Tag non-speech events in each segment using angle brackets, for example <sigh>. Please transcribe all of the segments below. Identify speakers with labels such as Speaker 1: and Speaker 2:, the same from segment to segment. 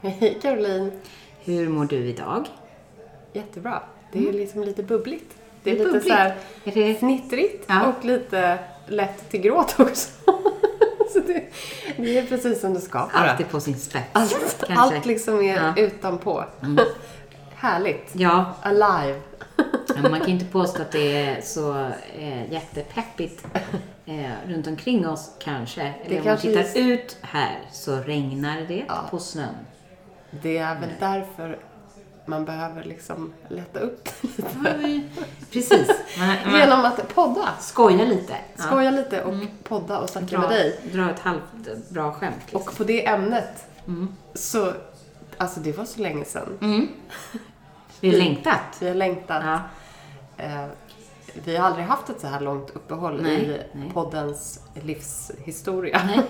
Speaker 1: Hej Caroline!
Speaker 2: Hur mår du idag?
Speaker 1: Jättebra. Det är liksom lite bubbligt. Det är,
Speaker 2: Det är
Speaker 1: lite
Speaker 2: bubbligt.
Speaker 1: så här
Speaker 2: Är det...
Speaker 1: fnittrigt
Speaker 2: Ja.
Speaker 1: och lite lätt till gråt också. <laughs> så det, det är precis som det ska vara.
Speaker 2: Alltid på sin spets,
Speaker 1: Allt, allt liksom är
Speaker 2: Ja.
Speaker 1: utanpå. <laughs> Härligt.
Speaker 2: Ja,
Speaker 1: Alive. <laughs>
Speaker 2: man kan inte påstå att det är så eh, jättepeppigt eh, runt omkring oss kanske. Eller om man tittar
Speaker 1: just-
Speaker 2: ut här så regnar det
Speaker 1: Ja.
Speaker 2: på snön.
Speaker 1: Det är väl därför man behöver liksom lätta upp <laughs> lite.
Speaker 2: Precis.
Speaker 1: Genom att podda.
Speaker 2: skojar lite. Ja.
Speaker 1: Skoja lite och podda och snacka med dig.
Speaker 2: dra ett halvt bra skämt. Liksom.
Speaker 1: Och på det ämnet
Speaker 2: Mm.
Speaker 1: så, alltså det var så länge sedan.
Speaker 2: Vi har längtat.
Speaker 1: Vi har längtat.
Speaker 2: Ja.
Speaker 1: Eh, vi har aldrig haft ett så här långt uppehåll
Speaker 2: Nej,
Speaker 1: i
Speaker 2: nej.
Speaker 1: poddens livshistoria. <laughs>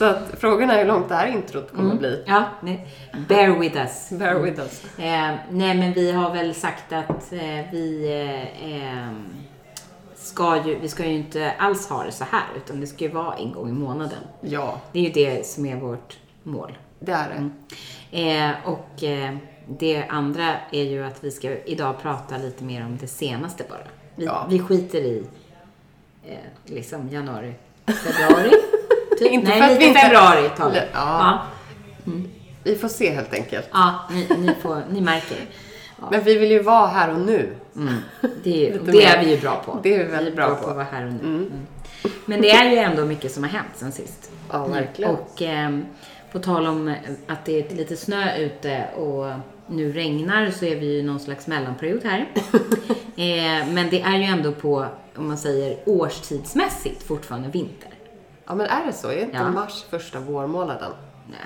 Speaker 1: Så att frågan är hur långt det här introt kommer bli.
Speaker 2: Ja, nej. bear with us.
Speaker 1: Bear with us.
Speaker 2: Eh, nej, men vi har väl sagt att eh, vi eh, eh, ska ju, vi ska ju inte alls ha det så här, utan det ska ju vara en gång i månaden.
Speaker 1: Ja,
Speaker 2: Det är ju det som är vårt mål.
Speaker 1: det är det.
Speaker 2: Eh, och eh, det andra är ju att vi ska idag prata lite mer om det senaste bara. Vi,
Speaker 1: Ja.
Speaker 2: vi skiter i eh, liksom januari, februari. Typ.
Speaker 1: Inte
Speaker 2: Nej,
Speaker 1: för att vi inte-
Speaker 2: februari tar vi.
Speaker 1: Ja.
Speaker 2: Ja,
Speaker 1: Vi får se helt enkelt.
Speaker 2: ja ni, ni, får, ni märker. Ja.
Speaker 1: Men vi vill ju vara här och nu.
Speaker 2: Mm. <laughs> Det, är-
Speaker 1: Lite
Speaker 2: det är vi ju bra på.
Speaker 1: Det är vi väldigt bra på.
Speaker 2: att vara här och nu. Mm. Men det är ju ändå mycket som har hänt sen sist.
Speaker 1: Ja, verkligen.
Speaker 2: Och ehm, på tal om att det är lite snö ute och nu regnar så är vi ju någon slags mellanperiod här. <laughs> eh, men det är ju ändå på, om man säger årstidsmässigt, fortfarande vinter.
Speaker 1: Ja, men är det så? Är inte
Speaker 2: Ja.
Speaker 1: mars första vårmånaden?
Speaker 2: Nej.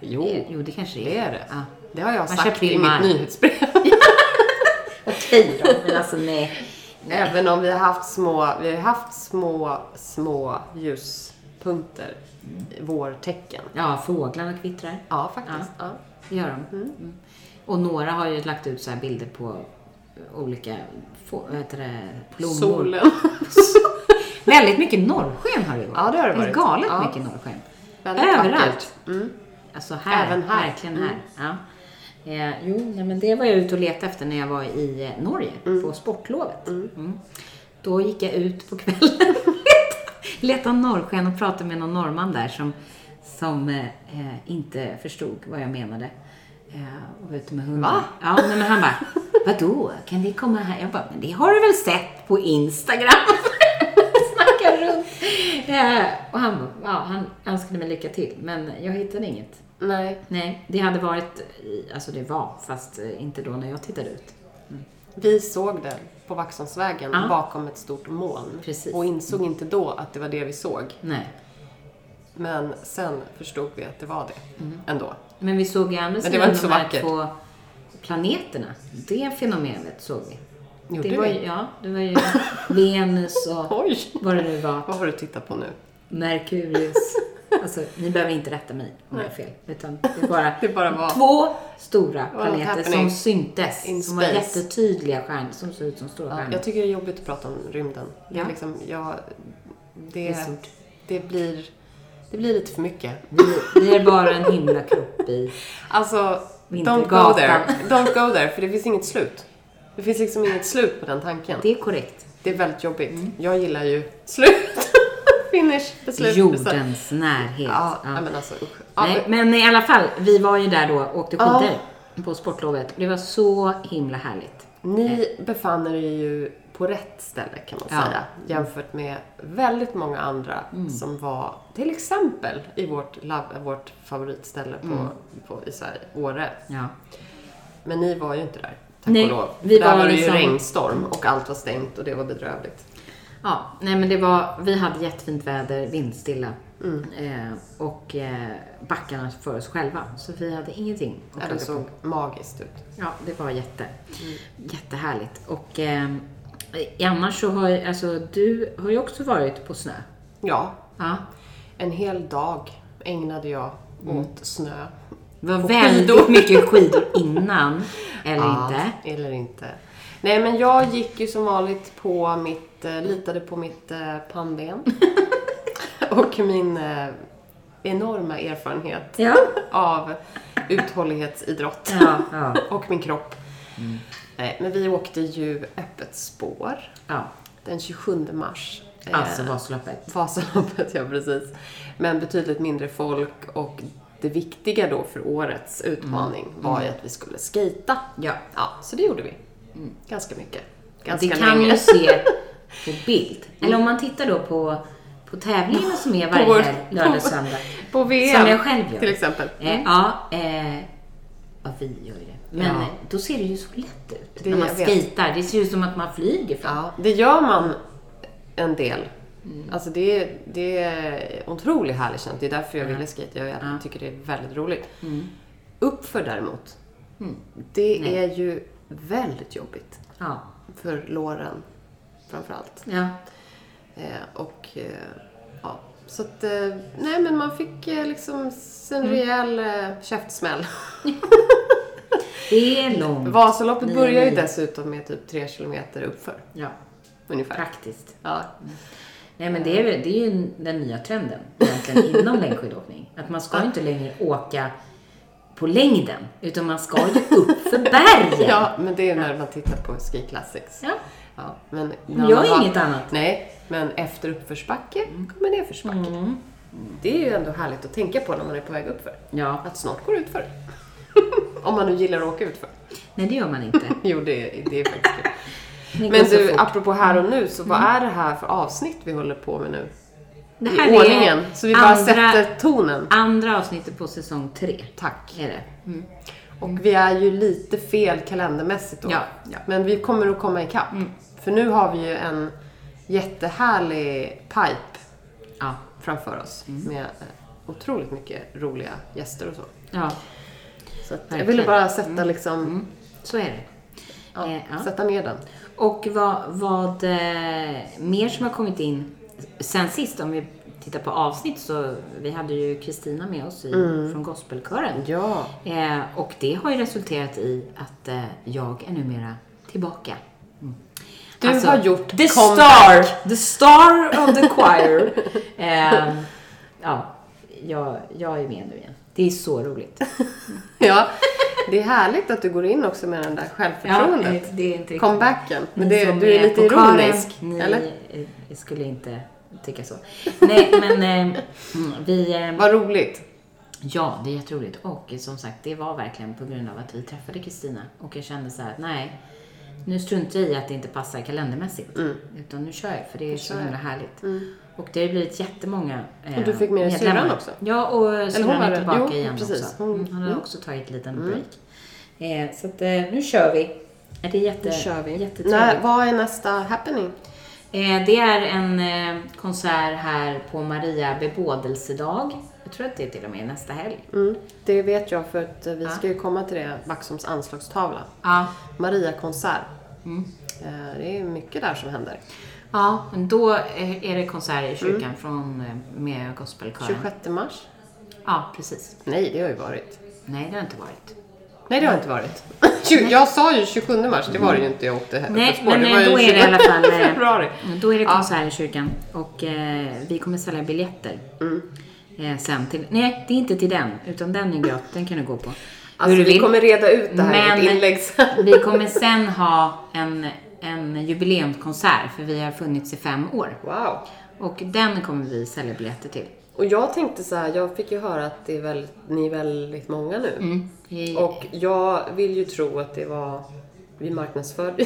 Speaker 1: Jo,
Speaker 2: Eh, jo, det kanske
Speaker 1: det är det.
Speaker 2: Ja.
Speaker 1: Det har jag
Speaker 2: Mars,
Speaker 1: sagt
Speaker 2: april,
Speaker 1: i mitt
Speaker 2: maj.
Speaker 1: nyhetsbrev. <laughs>
Speaker 2: Okej då, men alltså nej.
Speaker 1: Även om vi har haft små, vi har haft små, små ljuspunkter. Vårtecken.
Speaker 2: Ja, fåglarna kvittrar.
Speaker 1: Ja, faktiskt. Ja.
Speaker 2: Det gör de. Mm. Och några har ju lagt ut så här bilder på olika, få, vad heter det, blommor.
Speaker 1: Solen. <laughs>
Speaker 2: Väldigt mycket norrsken har det varit.
Speaker 1: Ja, det har det varit.
Speaker 2: galet
Speaker 1: Ja.
Speaker 2: mycket norrsken.
Speaker 1: Väldigt
Speaker 2: Överallt.
Speaker 1: Mm.
Speaker 2: Alltså här,
Speaker 1: Även här. Mm.
Speaker 2: verkligen här. Ja. Eh, jo, nej, men det var jag ute och letade efter när jag var i eh, Norge på sportlovet. Mm. Då gick jag ut på kvällen <laughs> och letade, norrsken och pratade med någon norrman där som, som eh, eh, inte förstod vad jag menade. Eh, och var ute med hunden.
Speaker 1: Va?
Speaker 2: Ja, men han bara, vadå, kan det komma här? Jag bara, men det har du väl sett på Instagram? <laughs> <laughs> Eh, och han, ja, han önskade mig lycka till, men jag hittade inget.
Speaker 1: Nej,
Speaker 2: Nej, det hade varit, alltså det var, fast eh, inte då när jag tittade ut.
Speaker 1: vi såg det på Vaxholmsvägen
Speaker 2: Ja.
Speaker 1: bakom ett stort moln.
Speaker 2: Precis.
Speaker 1: Och insåg inte då att det var det vi såg.
Speaker 2: Nej.
Speaker 1: Men sen förstod vi att det var det ändå.
Speaker 2: Men vi såg ju andra sidan de här
Speaker 1: vackert.
Speaker 2: två planeterna. Det fenomenet såg vi.
Speaker 1: Gjorde
Speaker 2: det var ju, ja, det var ju <laughs> Venus och <laughs>
Speaker 1: Oj!
Speaker 2: vad det nu var.
Speaker 1: Vad har du tittat på nu?
Speaker 2: Merkurius. <laughs> Alltså, ni behöver inte rätta mig om jag har fel. Utan det är bara,
Speaker 1: Det bara var.
Speaker 2: två stora planeter som syntes.
Speaker 1: in
Speaker 2: Som var jättetydliga stjärnor som såg ut som stora
Speaker 1: Ja,
Speaker 2: stjärnor.
Speaker 1: jag tycker det är jobbigt att prata om rymden. Det, är
Speaker 2: Ja.
Speaker 1: liksom, jag,
Speaker 2: Det
Speaker 1: det, det, blir, det blir lite för mycket.
Speaker 2: Vi, vi är bara en himla kropp i
Speaker 1: Alltså, don't go there. Don't go there, för det finns inget slut. Det finns liksom inget slut på den tanken.
Speaker 2: Det är korrekt.
Speaker 1: Det är väldigt jobbigt. Jag gillar ju slut. <laughs> Finish, beslut.
Speaker 2: Jordens närhet.
Speaker 1: Ja,
Speaker 2: Ja.
Speaker 1: men alltså usch. Ja,
Speaker 2: Nej,
Speaker 1: men-
Speaker 2: men i alla fall, vi var ju där då och åkte
Speaker 1: Ja.
Speaker 2: skidor på sportlovet. Det var så himla härligt.
Speaker 1: Ni befann er ju på rätt ställe kan man
Speaker 2: Ja.
Speaker 1: säga. Jämfört med väldigt många andra som var till exempel i vårt, lab, vårt favoritställe på, på, i Sverige, Åre.
Speaker 2: Ja.
Speaker 1: Men ni var ju inte där, tack
Speaker 2: Nej,
Speaker 1: och lov.
Speaker 2: vi
Speaker 1: där
Speaker 2: var
Speaker 1: var det ju
Speaker 2: liksom-
Speaker 1: regnstorm och allt var stängt och det var bedrövligt.
Speaker 2: ja, nej men det var, vi hade jättefint väder, vindstilla. Eh, och eh, backarna för oss själva. Så vi hade ingenting att
Speaker 1: Ja, det
Speaker 2: klaga på.
Speaker 1: såg magiskt ut.
Speaker 2: Ja, det var jätte, jättehärligt. Och eh, annars så har ju, alltså du har ju också varit på snö.
Speaker 1: Ja,
Speaker 2: Ja.
Speaker 1: en hel dag ägnade jag åt snö.
Speaker 2: Det var väldigt
Speaker 1: skidor.
Speaker 2: mycket skidor innan, <laughs> eller
Speaker 1: Ja,
Speaker 2: inte?
Speaker 1: Eller inte. Nej, men jag gick ju som vanligt på mitt, eh, litade på mitt eh, pannben. <laughs> och min eh, enorma erfarenhet
Speaker 2: Ja.
Speaker 1: av uthållighetsidrott.
Speaker 2: Ja, ja, <laughs>
Speaker 1: och min kropp. Nej, men vi åkte ju öppet spår
Speaker 2: ja.
Speaker 1: den 27 mars.
Speaker 2: Alltså Vasaloppet.
Speaker 1: Vasaloppet, ja precis. Men betydligt mindre folk och det viktiga då för årets utmaning var ju att vi skulle skata.
Speaker 2: Ja.
Speaker 1: Ja, så det gjorde vi. Ganska mycket. Ganska
Speaker 2: det kan
Speaker 1: länge.
Speaker 2: ju se <laughs> på bild. Eller om man tittar då på, på tävlingarna som är varje
Speaker 1: vår-
Speaker 2: lördag,
Speaker 1: på-
Speaker 2: söndag.
Speaker 1: På VM
Speaker 2: Som jag själv gör.
Speaker 1: till exempel.
Speaker 2: Eh, ja, eh, ja, vi gör ju det. Men
Speaker 1: Ja.
Speaker 2: då ser det ju så lätt ut
Speaker 1: Det
Speaker 2: när man skejtar. Det ser ut som att man flyger fram.
Speaker 1: Ja, det gör man en del.
Speaker 2: Mm.
Speaker 1: Alltså det, är- det är otroligt härligt känt. Det är därför jag ville skate. Jag
Speaker 2: Ja.
Speaker 1: tycker det är väldigt roligt.
Speaker 2: Mm.
Speaker 1: Uppför däremot, det
Speaker 2: Nej.
Speaker 1: är ju väldigt jobbigt.
Speaker 2: Ja.
Speaker 1: För låren framförallt.
Speaker 2: ja.
Speaker 1: Eh, och eh, ja, så att, eh, nej men man fick eh, liksom en
Speaker 2: Mm.
Speaker 1: rejäl eh, käftsmäll. <laughs>
Speaker 2: Det är långt.
Speaker 1: Vasaloppet börjar ju dessutom med typ tre kilometer uppför.
Speaker 2: Ja,
Speaker 1: Ungefär.
Speaker 2: praktiskt.
Speaker 1: Ja.
Speaker 2: Nej men det är, det är ju den nya trenden egentligen <laughs> inom längdskidåkning. Att man ska ju inte längre åka på längden, utan man ska ju upp för bergen. <laughs>
Speaker 1: ja, men det är när man tittar på Ski Classics.
Speaker 2: Ja.
Speaker 1: Ja, men
Speaker 2: jag är
Speaker 1: har-
Speaker 2: inget annat.
Speaker 1: Nej, men efter uppförsbacke kommer nedförsbacke.
Speaker 2: Mm.
Speaker 1: Det är ju ändå härligt att tänka på när man är på väg uppför.
Speaker 2: Ja.
Speaker 1: Att snart går det utför. <laughs> Om man nu gillar att åka utför.
Speaker 2: Nej, det gör man inte.
Speaker 1: Jo, det, det är faktiskt kul. Men du, apropå här och nu, så vad är det här för avsnitt vi håller på med nu?
Speaker 2: det
Speaker 1: I
Speaker 2: här
Speaker 1: ordningen. Så vi bara
Speaker 2: andra,
Speaker 1: sätter tonen.
Speaker 2: andra avsnittet på säsong tre.
Speaker 1: Tack.
Speaker 2: Är det. Mm.
Speaker 1: Och vi är ju lite fel kalendermässigt då.
Speaker 2: Ja, ja.
Speaker 1: Men vi kommer att komma ikapp. För nu har vi ju en jättehärlig pipe
Speaker 2: Ja.
Speaker 1: framför oss.
Speaker 2: Mm.
Speaker 1: Med eh, otroligt mycket roliga gäster och så.
Speaker 2: ja,
Speaker 1: Så att jag ville bara sätta liksom,
Speaker 2: så är det.
Speaker 1: Ja,
Speaker 2: Eh, ja.
Speaker 1: sätta ner den.
Speaker 2: Och vad, vad eh, mer som har kommit in sen sist, om vi tittar på avsnitt, så vi hade ju Kristina med oss i,
Speaker 1: Mm.
Speaker 2: från gospelkören.
Speaker 1: Ja.
Speaker 2: Eh, och det har ju resulterat i att eh, jag är numera tillbaka. Mm.
Speaker 1: Du har gjort
Speaker 2: the
Speaker 1: comeback.
Speaker 2: star, the star of the choir. <laughs> eh, ja, jag, jag är med nu igen. Det är så roligt. <laughs>
Speaker 1: ja. Det är härligt att du går in också med den där självförtroendet.
Speaker 2: det är inte
Speaker 1: Comebacken. Men det,
Speaker 2: som
Speaker 1: du är lite
Speaker 2: på kören,
Speaker 1: ironisk.
Speaker 2: Ni
Speaker 1: eller?
Speaker 2: eh, skulle inte tycka så. Nej, men eh, mm, vi... Eh,
Speaker 1: Vad roligt.
Speaker 2: ja, det är jätteroligt. Och eh, som sagt, det var verkligen på grund av att vi träffade Kristina. Och jag kände så här att nej, nu struntar jag i att det inte passar kalendermässigt. Utan nu kör jag, för det är så
Speaker 1: Mm.
Speaker 2: himla härligt. Och det har blivit jättemånga eh,
Speaker 1: Och du fick med dig syrran också?
Speaker 2: Ja, och syrran är tillbaka
Speaker 1: Jo,
Speaker 2: igen
Speaker 1: precis.
Speaker 2: också.
Speaker 1: Hon-
Speaker 2: Mm, han har
Speaker 1: mm.
Speaker 2: också tagit en liten break. Eh, så att, eh, nu kör vi. Det är jätte,
Speaker 1: Nu kör vi.
Speaker 2: jättetrevligt.
Speaker 1: Vad är nästa happening?
Speaker 2: Eh, det är en eh, konsert här på Maria bebådelsedag. Jag tror att det är till och med nästa helg.
Speaker 1: Mm, det vet jag för att eh, vi
Speaker 2: Ja.
Speaker 1: ska ju komma till det, Vaxholms anslagstavla.
Speaker 2: Ja.
Speaker 1: Maria-konsert.
Speaker 2: Mm.
Speaker 1: Eh, Det är mycket där som händer.
Speaker 2: Ja, men då är det konsert i kyrkan från, eh, med gospelkören.
Speaker 1: 26 mars?
Speaker 2: Ja, precis.
Speaker 1: Nej, det har ju varit.
Speaker 2: Nej, det har inte varit.
Speaker 1: Nej, det har inte varit. <laughs> Jag sa ju 27 mars, det var det ju inte jag åkte hem
Speaker 2: Nej, men
Speaker 1: ju
Speaker 2: då är det i alla fall... eh,
Speaker 1: februari.
Speaker 2: Då är det konsert i kyrkan. Och eh, vi kommer sälja biljetter.
Speaker 1: Mm.
Speaker 2: Eh, sen till... Nej, det är inte till den. Utan den är gratis. Den kan du gå på.
Speaker 1: Alltså,
Speaker 2: Hur
Speaker 1: vi
Speaker 2: vill.
Speaker 1: kommer reda ut det här i
Speaker 2: Men-
Speaker 1: ett inlägg sen.
Speaker 2: Vi kommer sen ha en, en jubileumskonsert, för vi har funnits i fem år.
Speaker 1: Wow.
Speaker 2: Och den kommer vi sälja biljetter till.
Speaker 1: Och jag tänkte så här, jag fick ju höra att det är väldigt, ni är väldigt många nu.
Speaker 2: Mm.
Speaker 1: Och jag vill ju tro att det var, vi marknadsförde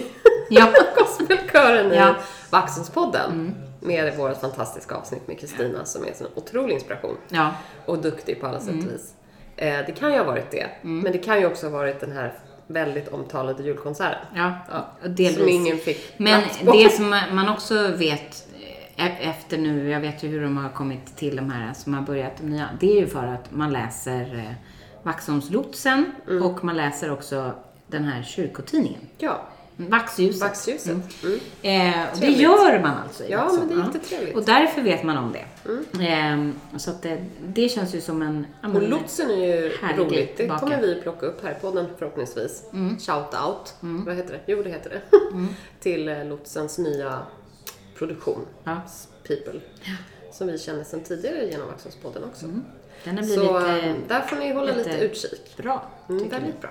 Speaker 2: Ja. <laughs>
Speaker 1: gospelkören i
Speaker 2: Ja.
Speaker 1: Vaxholmspodden. Med vårt fantastiska avsnitt med Kristina som är en otrolig inspiration.
Speaker 2: Ja.
Speaker 1: Och duktig på alla sätt
Speaker 2: Mm.
Speaker 1: och vis. Eh, det kan ju ha varit det. Men det kan ju också ha varit den här väldigt omtalade julkonserten.
Speaker 2: Ja,
Speaker 1: Ja.
Speaker 2: delvis.
Speaker 1: Som ingen fick
Speaker 2: Men det som man också vet e- efter nu, jag vet ju hur de har kommit till de här som har börjat de nya. Det är ju för att man läser eh, Vaxholmslotsen
Speaker 1: Mm.
Speaker 2: och man läser också den här kyrkotidningen.
Speaker 1: Ja,
Speaker 2: Vaxljuset.
Speaker 1: Vaxljuset.
Speaker 2: Mm.
Speaker 1: Mm.
Speaker 2: Eh, det gör man alltså i
Speaker 1: Ja,
Speaker 2: Vaxholm.
Speaker 1: men det är jättetrevligt.
Speaker 2: Och därför vet man om det. Eh, så att det, det känns ju som en... ja,
Speaker 1: Och lotsen är ju roligt. Det kommer vi plocka upp här i podden förhoppningsvis. Shout out. Vad heter det? Jo, det heter det. <laughs> Till eh, lotsens nya produktion.
Speaker 2: Ja.
Speaker 1: People. Som vi känner sedan tidigare genom Vaxholmspodden också.
Speaker 2: Den har blivit
Speaker 1: Så
Speaker 2: eh,
Speaker 1: eh, där får ni hålla
Speaker 2: lite
Speaker 1: lite utkik.
Speaker 2: bra.
Speaker 1: Mm, väldigt bra.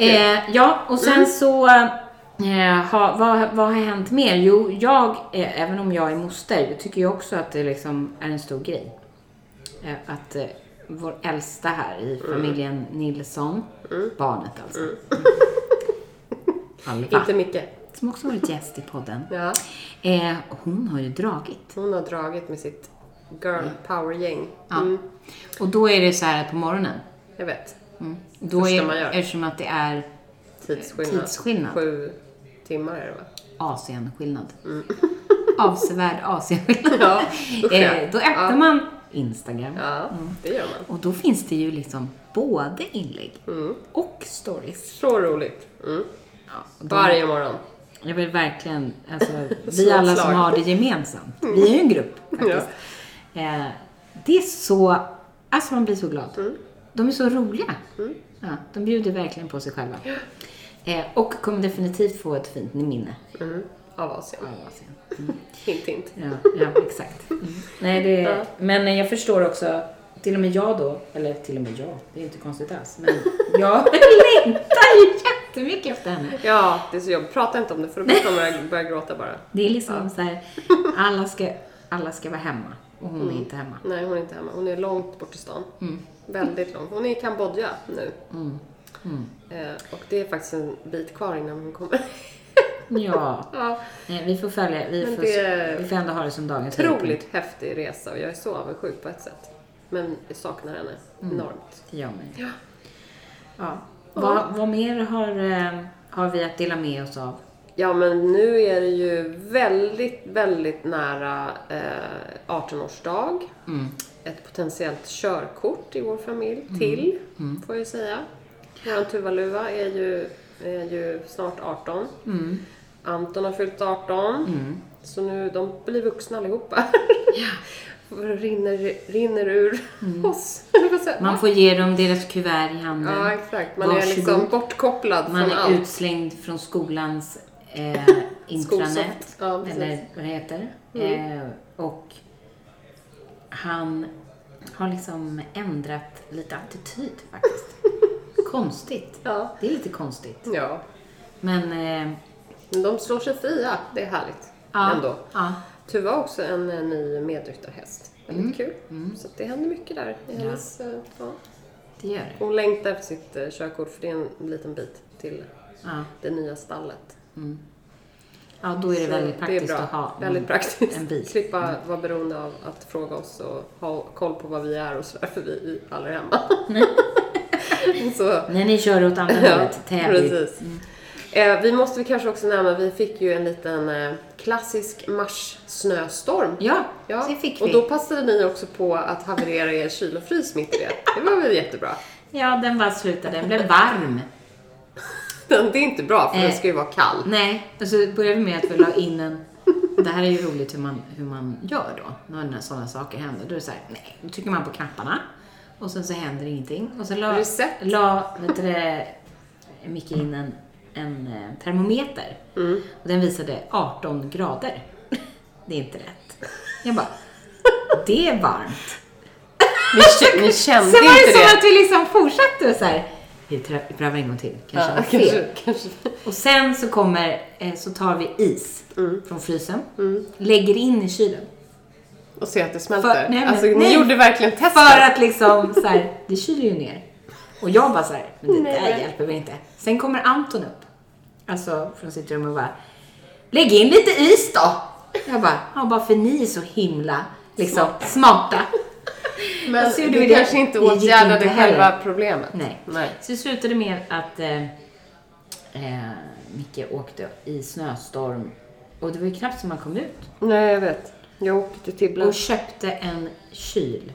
Speaker 2: Eh, ja, och sen
Speaker 1: Mm.
Speaker 2: så, eh, ha, vad, vad har hänt mer? Jo, jag, eh, även om jag är moster, tycker jag också att det liksom är en stor grej. Eh, att eh, vår äldsta här i
Speaker 1: Mm.
Speaker 2: familjen Nilsson, barnet alltså. <laughs> Alva,
Speaker 1: Inte mycket.
Speaker 2: som också varit gäst i podden.
Speaker 1: Ja.
Speaker 2: Eh, hon har ju dragit.
Speaker 1: Hon har dragit med sitt girl power-gäng.
Speaker 2: Ja.
Speaker 1: Mm,
Speaker 2: Och då är det så här på morgonen,
Speaker 1: jag vet.
Speaker 2: Mm, då är,
Speaker 1: man gör.
Speaker 2: eftersom att det är
Speaker 1: Tidsskillnad.
Speaker 2: Tidsskillnad.
Speaker 1: Sju timmar är det va?
Speaker 2: Asienskillnad. <laughs> Avsevärd Asienskillnad.
Speaker 1: Ja, usch, ja.
Speaker 2: eh, då öppnar
Speaker 1: Ja.
Speaker 2: man Instagram.
Speaker 1: Ja, det gör man.
Speaker 2: Och då finns det ju liksom både inlägg
Speaker 1: Mm.
Speaker 2: och stories.
Speaker 1: Så roligt. Mm.
Speaker 2: Ja, de,
Speaker 1: Varje morgon.
Speaker 2: jag vill verkligen, alltså, <laughs> vi alla som
Speaker 1: slag.
Speaker 2: har det gemensamt. Vi är ju en grupp faktiskt. Eh, det är så, alltså man blir så glad.
Speaker 1: Mm.
Speaker 2: De är så roliga. Ja, de bjuder verkligen på sig själva. Eh, och kommer definitivt få ett fint minne
Speaker 1: Mm. Av Asien.
Speaker 2: av Asien.
Speaker 1: Hint, hint.
Speaker 2: Ja, ja exakt. Mm. Nej, det,
Speaker 1: Ja.
Speaker 2: Men jag förstår också, till och med jag då, eller till och med jag, det är inte konstigt alls, men jag <laughs> längtar ju jättemycket efter henne.
Speaker 1: Ja, det är så jobbigt. Prata inte om det för då kommer jag börja gråta bara.
Speaker 2: Det är liksom så här, alla ska, alla ska vara hemma och hon
Speaker 1: Mm.
Speaker 2: är inte hemma.
Speaker 1: Nej, hon är inte hemma. Hon är långt bort i stan. Väldigt långt. Hon är i Kambodja nu. Eh, och det är faktiskt en bit kvar innan hon kommer. <laughs>
Speaker 2: Ja, <laughs>
Speaker 1: ja,
Speaker 2: nej, vi får följa, vi
Speaker 1: Men
Speaker 2: får,
Speaker 1: det-
Speaker 2: vi får ändå ha det som dagens
Speaker 1: otroligt häftig resa och jag är så avundsjuk på ett sätt. Men jag saknar henne enormt.
Speaker 2: Det gör mig. Ja. ja. Vad, vad mer har, eh, har vi att dela med oss av?
Speaker 1: Ja, men nu är det ju väldigt, väldigt nära eh, 18-årsdag.
Speaker 2: Mm.
Speaker 1: Ett potentiellt körkort i vår familj till, får jag säga. Vår Tuvaluva är ju, är ju snart 18.
Speaker 2: Mm.
Speaker 1: Anton har fyllt 18. Så nu, de blir vuxna allihopa. <laughs> rinner, rinner ur oss. <laughs>
Speaker 2: Mm. Man
Speaker 1: man?
Speaker 2: får ge dem deras kuvert i handen.
Speaker 1: Ja, exakt. Man är
Speaker 2: Varsågod.
Speaker 1: liksom bortkopplad
Speaker 2: Man
Speaker 1: från
Speaker 2: är
Speaker 1: allt.
Speaker 2: utslängd från skolans eh, <laughs> intranet.
Speaker 1: Ja,
Speaker 2: eller vad det heter.
Speaker 1: Mm.
Speaker 2: Eh, och han har liksom ändrat lite attityd faktiskt. <laughs> konstigt.
Speaker 1: Ja.
Speaker 2: Det är lite konstigt.
Speaker 1: ja.
Speaker 2: Men eh,
Speaker 1: de slår sig fria. Det är härligt.
Speaker 2: ja,
Speaker 1: Ändå.
Speaker 2: ja,
Speaker 1: Tuva har också en eh, ny medryttarhäst. Väldigt
Speaker 2: Mm.
Speaker 1: kul. Så att det händer mycket där. I
Speaker 2: Ja.
Speaker 1: hennes, eh, ja.
Speaker 2: det gör det.
Speaker 1: Hon längtar efter sitt eh, körkort för det är en liten bit till
Speaker 2: Ja,
Speaker 1: det nya stallet.
Speaker 2: Ja då är det
Speaker 1: Så
Speaker 2: väldigt praktiskt
Speaker 1: det är bra.
Speaker 2: att ha
Speaker 1: Väldigt praktiskt.
Speaker 2: en bil.
Speaker 1: Slippa vara beroende av att fråga oss och ha koll på vad vi är och sådär för vi, vi aldrig är hemma. <laughs> så,
Speaker 2: När ni kör åt andra
Speaker 1: ja,
Speaker 2: hållet, Täby.
Speaker 1: precis. Eh, vi måste väl kanske också nämna, vi fick ju en liten eh, klassisk mars-snöstorm.
Speaker 2: Ja,
Speaker 1: Ja,
Speaker 2: det fick
Speaker 1: och
Speaker 2: vi.
Speaker 1: då passade ni också på att haverera er kyl och frys mitt i det. Det var väl jättebra.
Speaker 2: Ja, den bara slutade. Den blev varm.
Speaker 1: Men det är inte bra för den
Speaker 2: Eh.
Speaker 1: ska ju vara kall.
Speaker 2: Nej, och så började vi med att vi la in en... Det här är ju roligt hur man, hur man gör då, när sådana saker händer. Då är det så här, nej, då trycker man på knapparna och sen så händer ingenting. Och så la, la vet du det, Micke in en, en eh, termometer.
Speaker 1: Mm.
Speaker 2: Och den visade 18 grader. Det är inte rätt. Jag bara, det är varmt. <laughs>
Speaker 1: Kä- ni kände
Speaker 2: Sen var det
Speaker 1: inte
Speaker 2: som
Speaker 1: det?
Speaker 2: att vi liksom fortsatte så här, vi prövar en gång till, kanske
Speaker 1: Ja,
Speaker 2: var fel.
Speaker 1: kanske, kanske.
Speaker 2: Och sen så kommer, eh, så tar vi is
Speaker 1: Mm.
Speaker 2: från frysen, lägger in i kylen.
Speaker 1: Och se att det smälter.
Speaker 2: För- nej, men-
Speaker 1: alltså, ni
Speaker 2: nej.
Speaker 1: gjorde verkligen testet.
Speaker 2: För att liksom så här, det kyler ju ner. Och jag bara så här, men det
Speaker 1: Nej,
Speaker 2: där hjälper väl inte. Sen kommer Anton upp, alltså från sitt rum och bara, lägg in lite is då. Jag bara, ja bara för ni är så himla liksom smarta.
Speaker 1: Men
Speaker 2: så gjorde
Speaker 1: det
Speaker 2: det.
Speaker 1: kanske inte åtgärdade
Speaker 2: inte
Speaker 1: själva problemet.
Speaker 2: Nej.
Speaker 1: Nej.
Speaker 2: Så det slutade med att eh, eh, Micke åkte i snöstorm Och det var ju knappt som man kom ut.
Speaker 1: Nej, jag vet. Jag åkte till Tibble.
Speaker 2: Och köpte en kyl.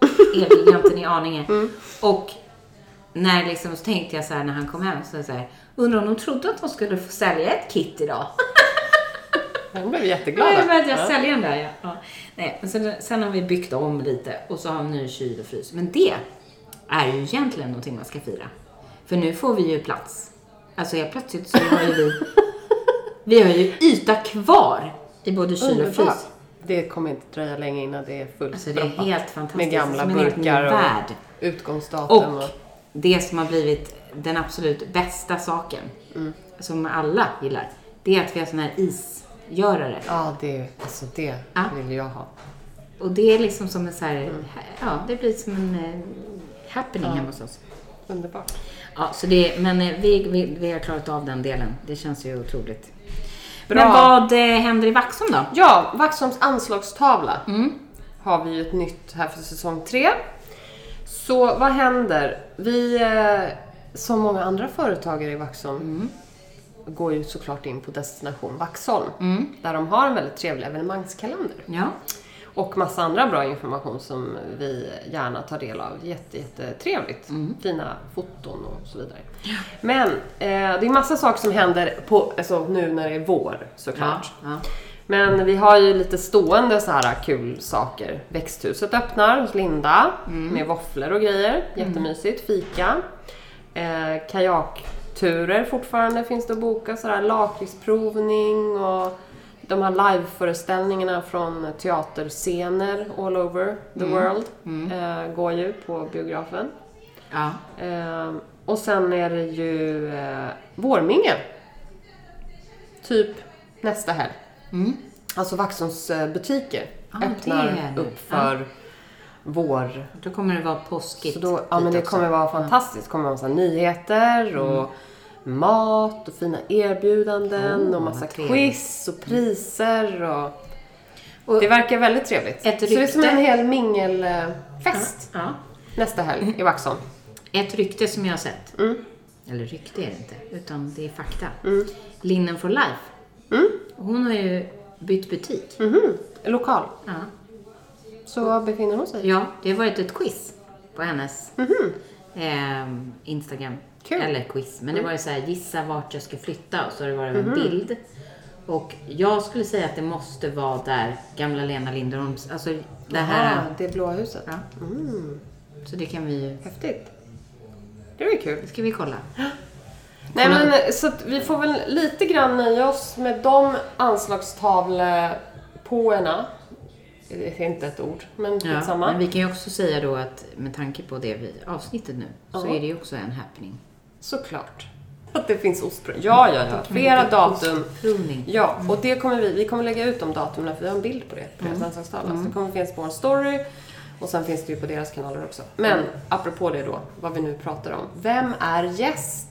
Speaker 2: <laughs> Elgiganten i Arninge.
Speaker 1: Mm.
Speaker 2: Och när liksom, så tänkte jag så här när han kom hem, så, så här, undrar om de trodde att de skulle få sälja ett kit idag. <laughs>
Speaker 1: De blev jätteglada.
Speaker 2: Nej, men jag
Speaker 1: Ja.
Speaker 2: säljer den där ja. ja. Nej, men sen, sen har vi byggt om lite och så har vi ny kyl och frys. Men det är ju egentligen någonting man ska fira. För nu får vi ju plats. Alltså helt plötsligt så har ju vi, <laughs> vi har ju yta kvar i både kyl och frys.
Speaker 1: Det kommer inte dröja länge innan det är fullt
Speaker 2: Alltså det är helt fantastiskt.
Speaker 1: Med gamla burkar och
Speaker 2: värld.
Speaker 1: utgångsdatum.
Speaker 2: Och det som har blivit den absolut bästa saken,
Speaker 1: Mm.
Speaker 2: som alla gillar, det är att vi har såna här isgörare.
Speaker 1: Ja, det, alltså det
Speaker 2: Ja.
Speaker 1: vill jag ha.
Speaker 2: Och det är liksom som en så här,
Speaker 1: Mm.
Speaker 2: ja, det blir som en eh, happening hemma hos oss.
Speaker 1: Underbart.
Speaker 2: Ja, så det, men eh, vi, vi, vi har klarat av den delen. Det känns ju otroligt.
Speaker 1: Bra.
Speaker 2: Men vad eh, händer i Vaxholm då?
Speaker 1: Ja, Vaxholms anslagstavla
Speaker 2: Mm.
Speaker 1: har vi ju ett nytt här för säsong tre. Så vad händer? Vi, som många andra företagare i Vaxholm, går ju såklart in på Destination Vaxholm.
Speaker 2: Mm.
Speaker 1: Där de har en väldigt trevlig evenemangskalender.
Speaker 2: Ja.
Speaker 1: Och massa andra bra information som vi gärna tar del av. Jätte, jättetrevligt. Fina foton och så vidare. Men eh, det är massa saker som händer på, alltså, nu när det är vår såklart.
Speaker 2: Ja, ja.
Speaker 1: Men vi har ju lite stående så här kul saker. Växthuset öppnar hos Linda med våfflor och grejer. Jättemysigt. Fika. Eh, kajakturer fortfarande finns det att boka. Så här lakritsprovning och de här liveföreställningarna från teaterscener all over the world eh, går ju på biografen.
Speaker 2: ja.
Speaker 1: Eh, och sen är det ju eh, vårmingel. Typ nästa helg.
Speaker 2: Mm.
Speaker 1: Alltså Vaxholms butiker
Speaker 2: Ja, det
Speaker 1: öppnar upp för vår.
Speaker 2: Då kommer det vara påskigt.
Speaker 1: Så då, ja men det
Speaker 2: också.
Speaker 1: kommer vara fantastiskt. Det kommer vara massa nyheter och mat och fina erbjudanden
Speaker 2: Oh,
Speaker 1: och massa quiz och priser och...
Speaker 2: Och-
Speaker 1: det verkar väldigt trevligt. Så det är som en hel mingelfest
Speaker 2: Ja.
Speaker 1: nästa helg i Vaxholm.
Speaker 2: Ett rykte som jag har sett.
Speaker 1: Mm.
Speaker 2: Eller rykte är det inte, utan det är fakta. Linnen for Life.
Speaker 1: Mm.
Speaker 2: Hon har ju bytt butik.
Speaker 1: Mhm. Lokal.
Speaker 2: Ja.
Speaker 1: Så var befinner hon sig?
Speaker 2: ja, det har varit ett quiz på hennes ehm, Instagram.
Speaker 1: Mhm. Kul. Mm.
Speaker 2: Eller quiz, men det var ju så här, gissa vart jag ska flytta och så har det varit
Speaker 1: Mhm.
Speaker 2: en bild. Och jag skulle säga att det måste vara där gamla Lena Linderholms, alltså det här.
Speaker 1: Aha, det blåa huset.
Speaker 2: Ja.
Speaker 1: Mm.
Speaker 2: Så det kan vi ju,
Speaker 1: Häftigt. Det var ju kul.
Speaker 2: det ska vi kolla.
Speaker 1: Nej men så att vi får väl lite grann nöja oss med de anslagstavlepåerna. Det är inte ett ord, men
Speaker 2: Ja,
Speaker 1: skitsamma.
Speaker 2: men vi kan ju också säga då att med tanke på det vi, avsnittet nu så
Speaker 1: Ja.
Speaker 2: är det ju också en happening.
Speaker 1: Såklart. Att det finns ostprovning. Ja, ja, ja. Flera datum.
Speaker 2: Provning.
Speaker 1: Ja, och det kommer vi, vi kommer lägga ut de datumen för vi har en bild på det på deras anslagstavla. Så det kommer finnas på vår story och sen finns det ju på deras kanaler också. Men apropå det då, vad vi nu pratar om. Vem är gäst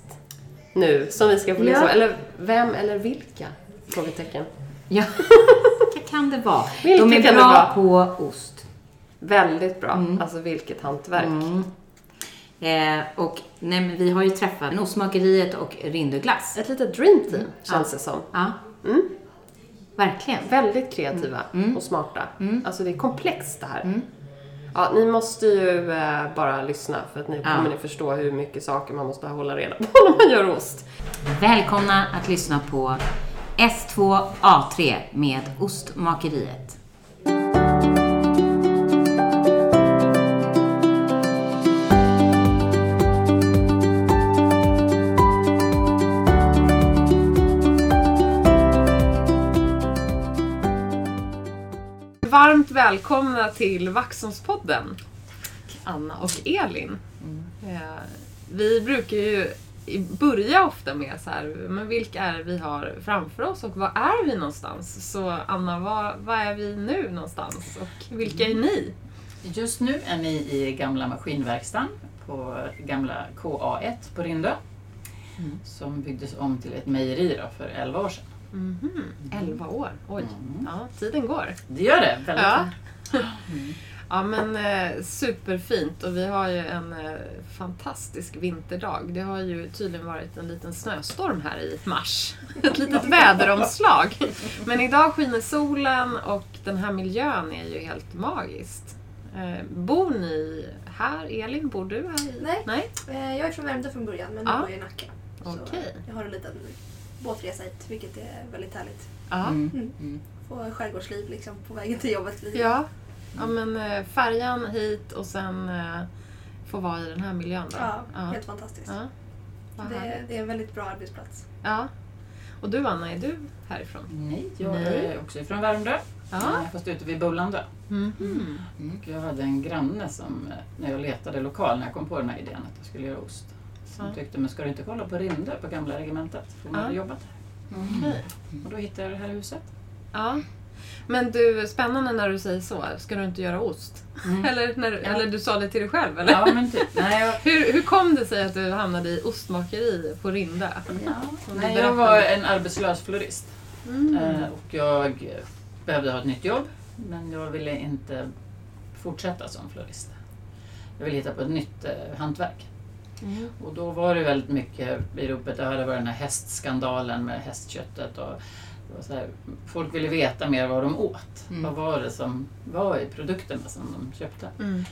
Speaker 1: nu som vi ska få lyssna
Speaker 2: Ja.
Speaker 1: på? Eller vem eller vilka? Frågetecken.
Speaker 2: Ja, <laughs> kan det vara?
Speaker 1: Vilka
Speaker 2: De är bra på ost.
Speaker 1: Väldigt bra. Alltså vilket hantverk.
Speaker 2: Mm. Eh, och nej, men vi har ju träffat Ostmakeriet och Rindöglass.
Speaker 1: Ett litet dream team känns det som.
Speaker 2: Ja.
Speaker 1: Mm.
Speaker 2: Verkligen.
Speaker 1: Väldigt kreativa och smarta. Alltså det är komplext det här. Ja, ni måste ju eh, bara lyssna för att ni
Speaker 2: Ja.
Speaker 1: kommer ni förstå hur mycket saker man måste hålla reda på <laughs> när man gör ost.
Speaker 2: Välkomna att lyssna på S2A3 med Ostmakeriet.
Speaker 1: Varmt välkomna till Vaxholmspodden. Anna och Elin. Eh, Vi brukar ju börja ofta med så här, men vilka är det vi har framför oss och var är vi någonstans? Så Anna, var, var är vi nu någonstans och vilka är ni?
Speaker 3: Just nu är ni i gamla maskinverkstan på gamla KA1 på Rindö. Som byggdes om till ett mejeri för 11 år sedan.
Speaker 1: Mhm, 11 år, oj. Ja, tiden går.
Speaker 3: Det gör det, väldigt
Speaker 1: Ja. <laughs> Ja men eh, superfint och vi har ju en eh, fantastisk vinterdag. Det har ju tydligen varit en liten snöstorm här i mars. Ett litet <laughs> väderomslag. Men idag skiner solen och den här miljön är ju helt magiskt. Eh, bor ni här? Elin, bor du här? i-
Speaker 4: Nej.
Speaker 1: Nej?
Speaker 4: Eh, Jag är från Värmdö från början men nu
Speaker 1: Ja.
Speaker 4: bor jag i Nacka. Så
Speaker 1: Okej.
Speaker 4: jag har en liten båtresa hit vilket är väldigt härligt.
Speaker 1: Ja.
Speaker 2: Mm.
Speaker 4: Få skärgårdsliv liksom på vägen till jobbet.
Speaker 1: Ja. Ja men eh, färjan hit och sen eh, få vara i den här miljön då.
Speaker 4: Ja,
Speaker 1: ja.
Speaker 4: helt fantastiskt.
Speaker 1: Ja.
Speaker 4: Det, det är en väldigt bra arbetsplats.
Speaker 1: ja. Och du Anna, är du härifrån?
Speaker 3: Nej, jag
Speaker 1: Nej.
Speaker 3: är också från Värmdö.
Speaker 1: Ja.
Speaker 3: eh, Fast ute vid Bullandö.
Speaker 1: Mhm.
Speaker 3: Och jag hade en granne som, när jag letade lokal, när jag kom på den här idén att jag skulle göra ost, som
Speaker 1: Ja.
Speaker 3: tyckte, men ska du inte kolla på Rindö på gamla regementet? För hon
Speaker 1: Ja.
Speaker 3: hade jobbat där.
Speaker 1: Okej.
Speaker 3: Och då hittade jag det här huset.
Speaker 1: Ja. Men du, spännande när du säger så. Ska du inte göra ost? <laughs> Eller, när,
Speaker 3: Ja.
Speaker 1: eller du sa det till dig själv, eller?
Speaker 3: Ja, men typ. Nej, jag,
Speaker 1: Hur, hur kom det sig att du hamnade i ostmakeri på Rinda?
Speaker 3: ja. Nej, jag var en arbetslös florist.
Speaker 1: Mm.
Speaker 3: Eh, och jag eh, behövde ha ett nytt jobb, men jag ville inte fortsätta som florist. Jag ville hitta på ett nytt eh, hantverk.
Speaker 1: Mm.
Speaker 3: Och då var det väldigt mycket i ropet, det hade varit den här hästskandalen med hästköttet. Och här, folk ville veta mer vad de åt.
Speaker 2: Mm.
Speaker 3: Vad var det som var i produkterna som de köpte?
Speaker 1: Mm.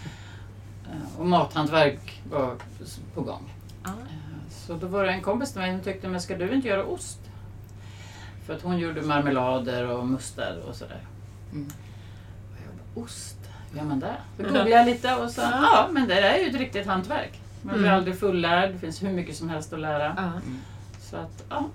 Speaker 3: Eh, Och mathantverk var på gång.
Speaker 1: Ja.
Speaker 3: Eh, Så då var det en kompis till mig som tyckte, men ska du inte göra ost? För att hon gjorde marmelader och mustar och sådär.
Speaker 2: Mm.
Speaker 3: Och jag bara, ost? Gör man det? Så googlade jag lite och sa, ja men det är ju ett riktigt hantverk. Man blir
Speaker 1: Mm.
Speaker 3: aldrig fullärd, det finns hur mycket som helst att lära.
Speaker 1: Ja.
Speaker 3: Så att, ja.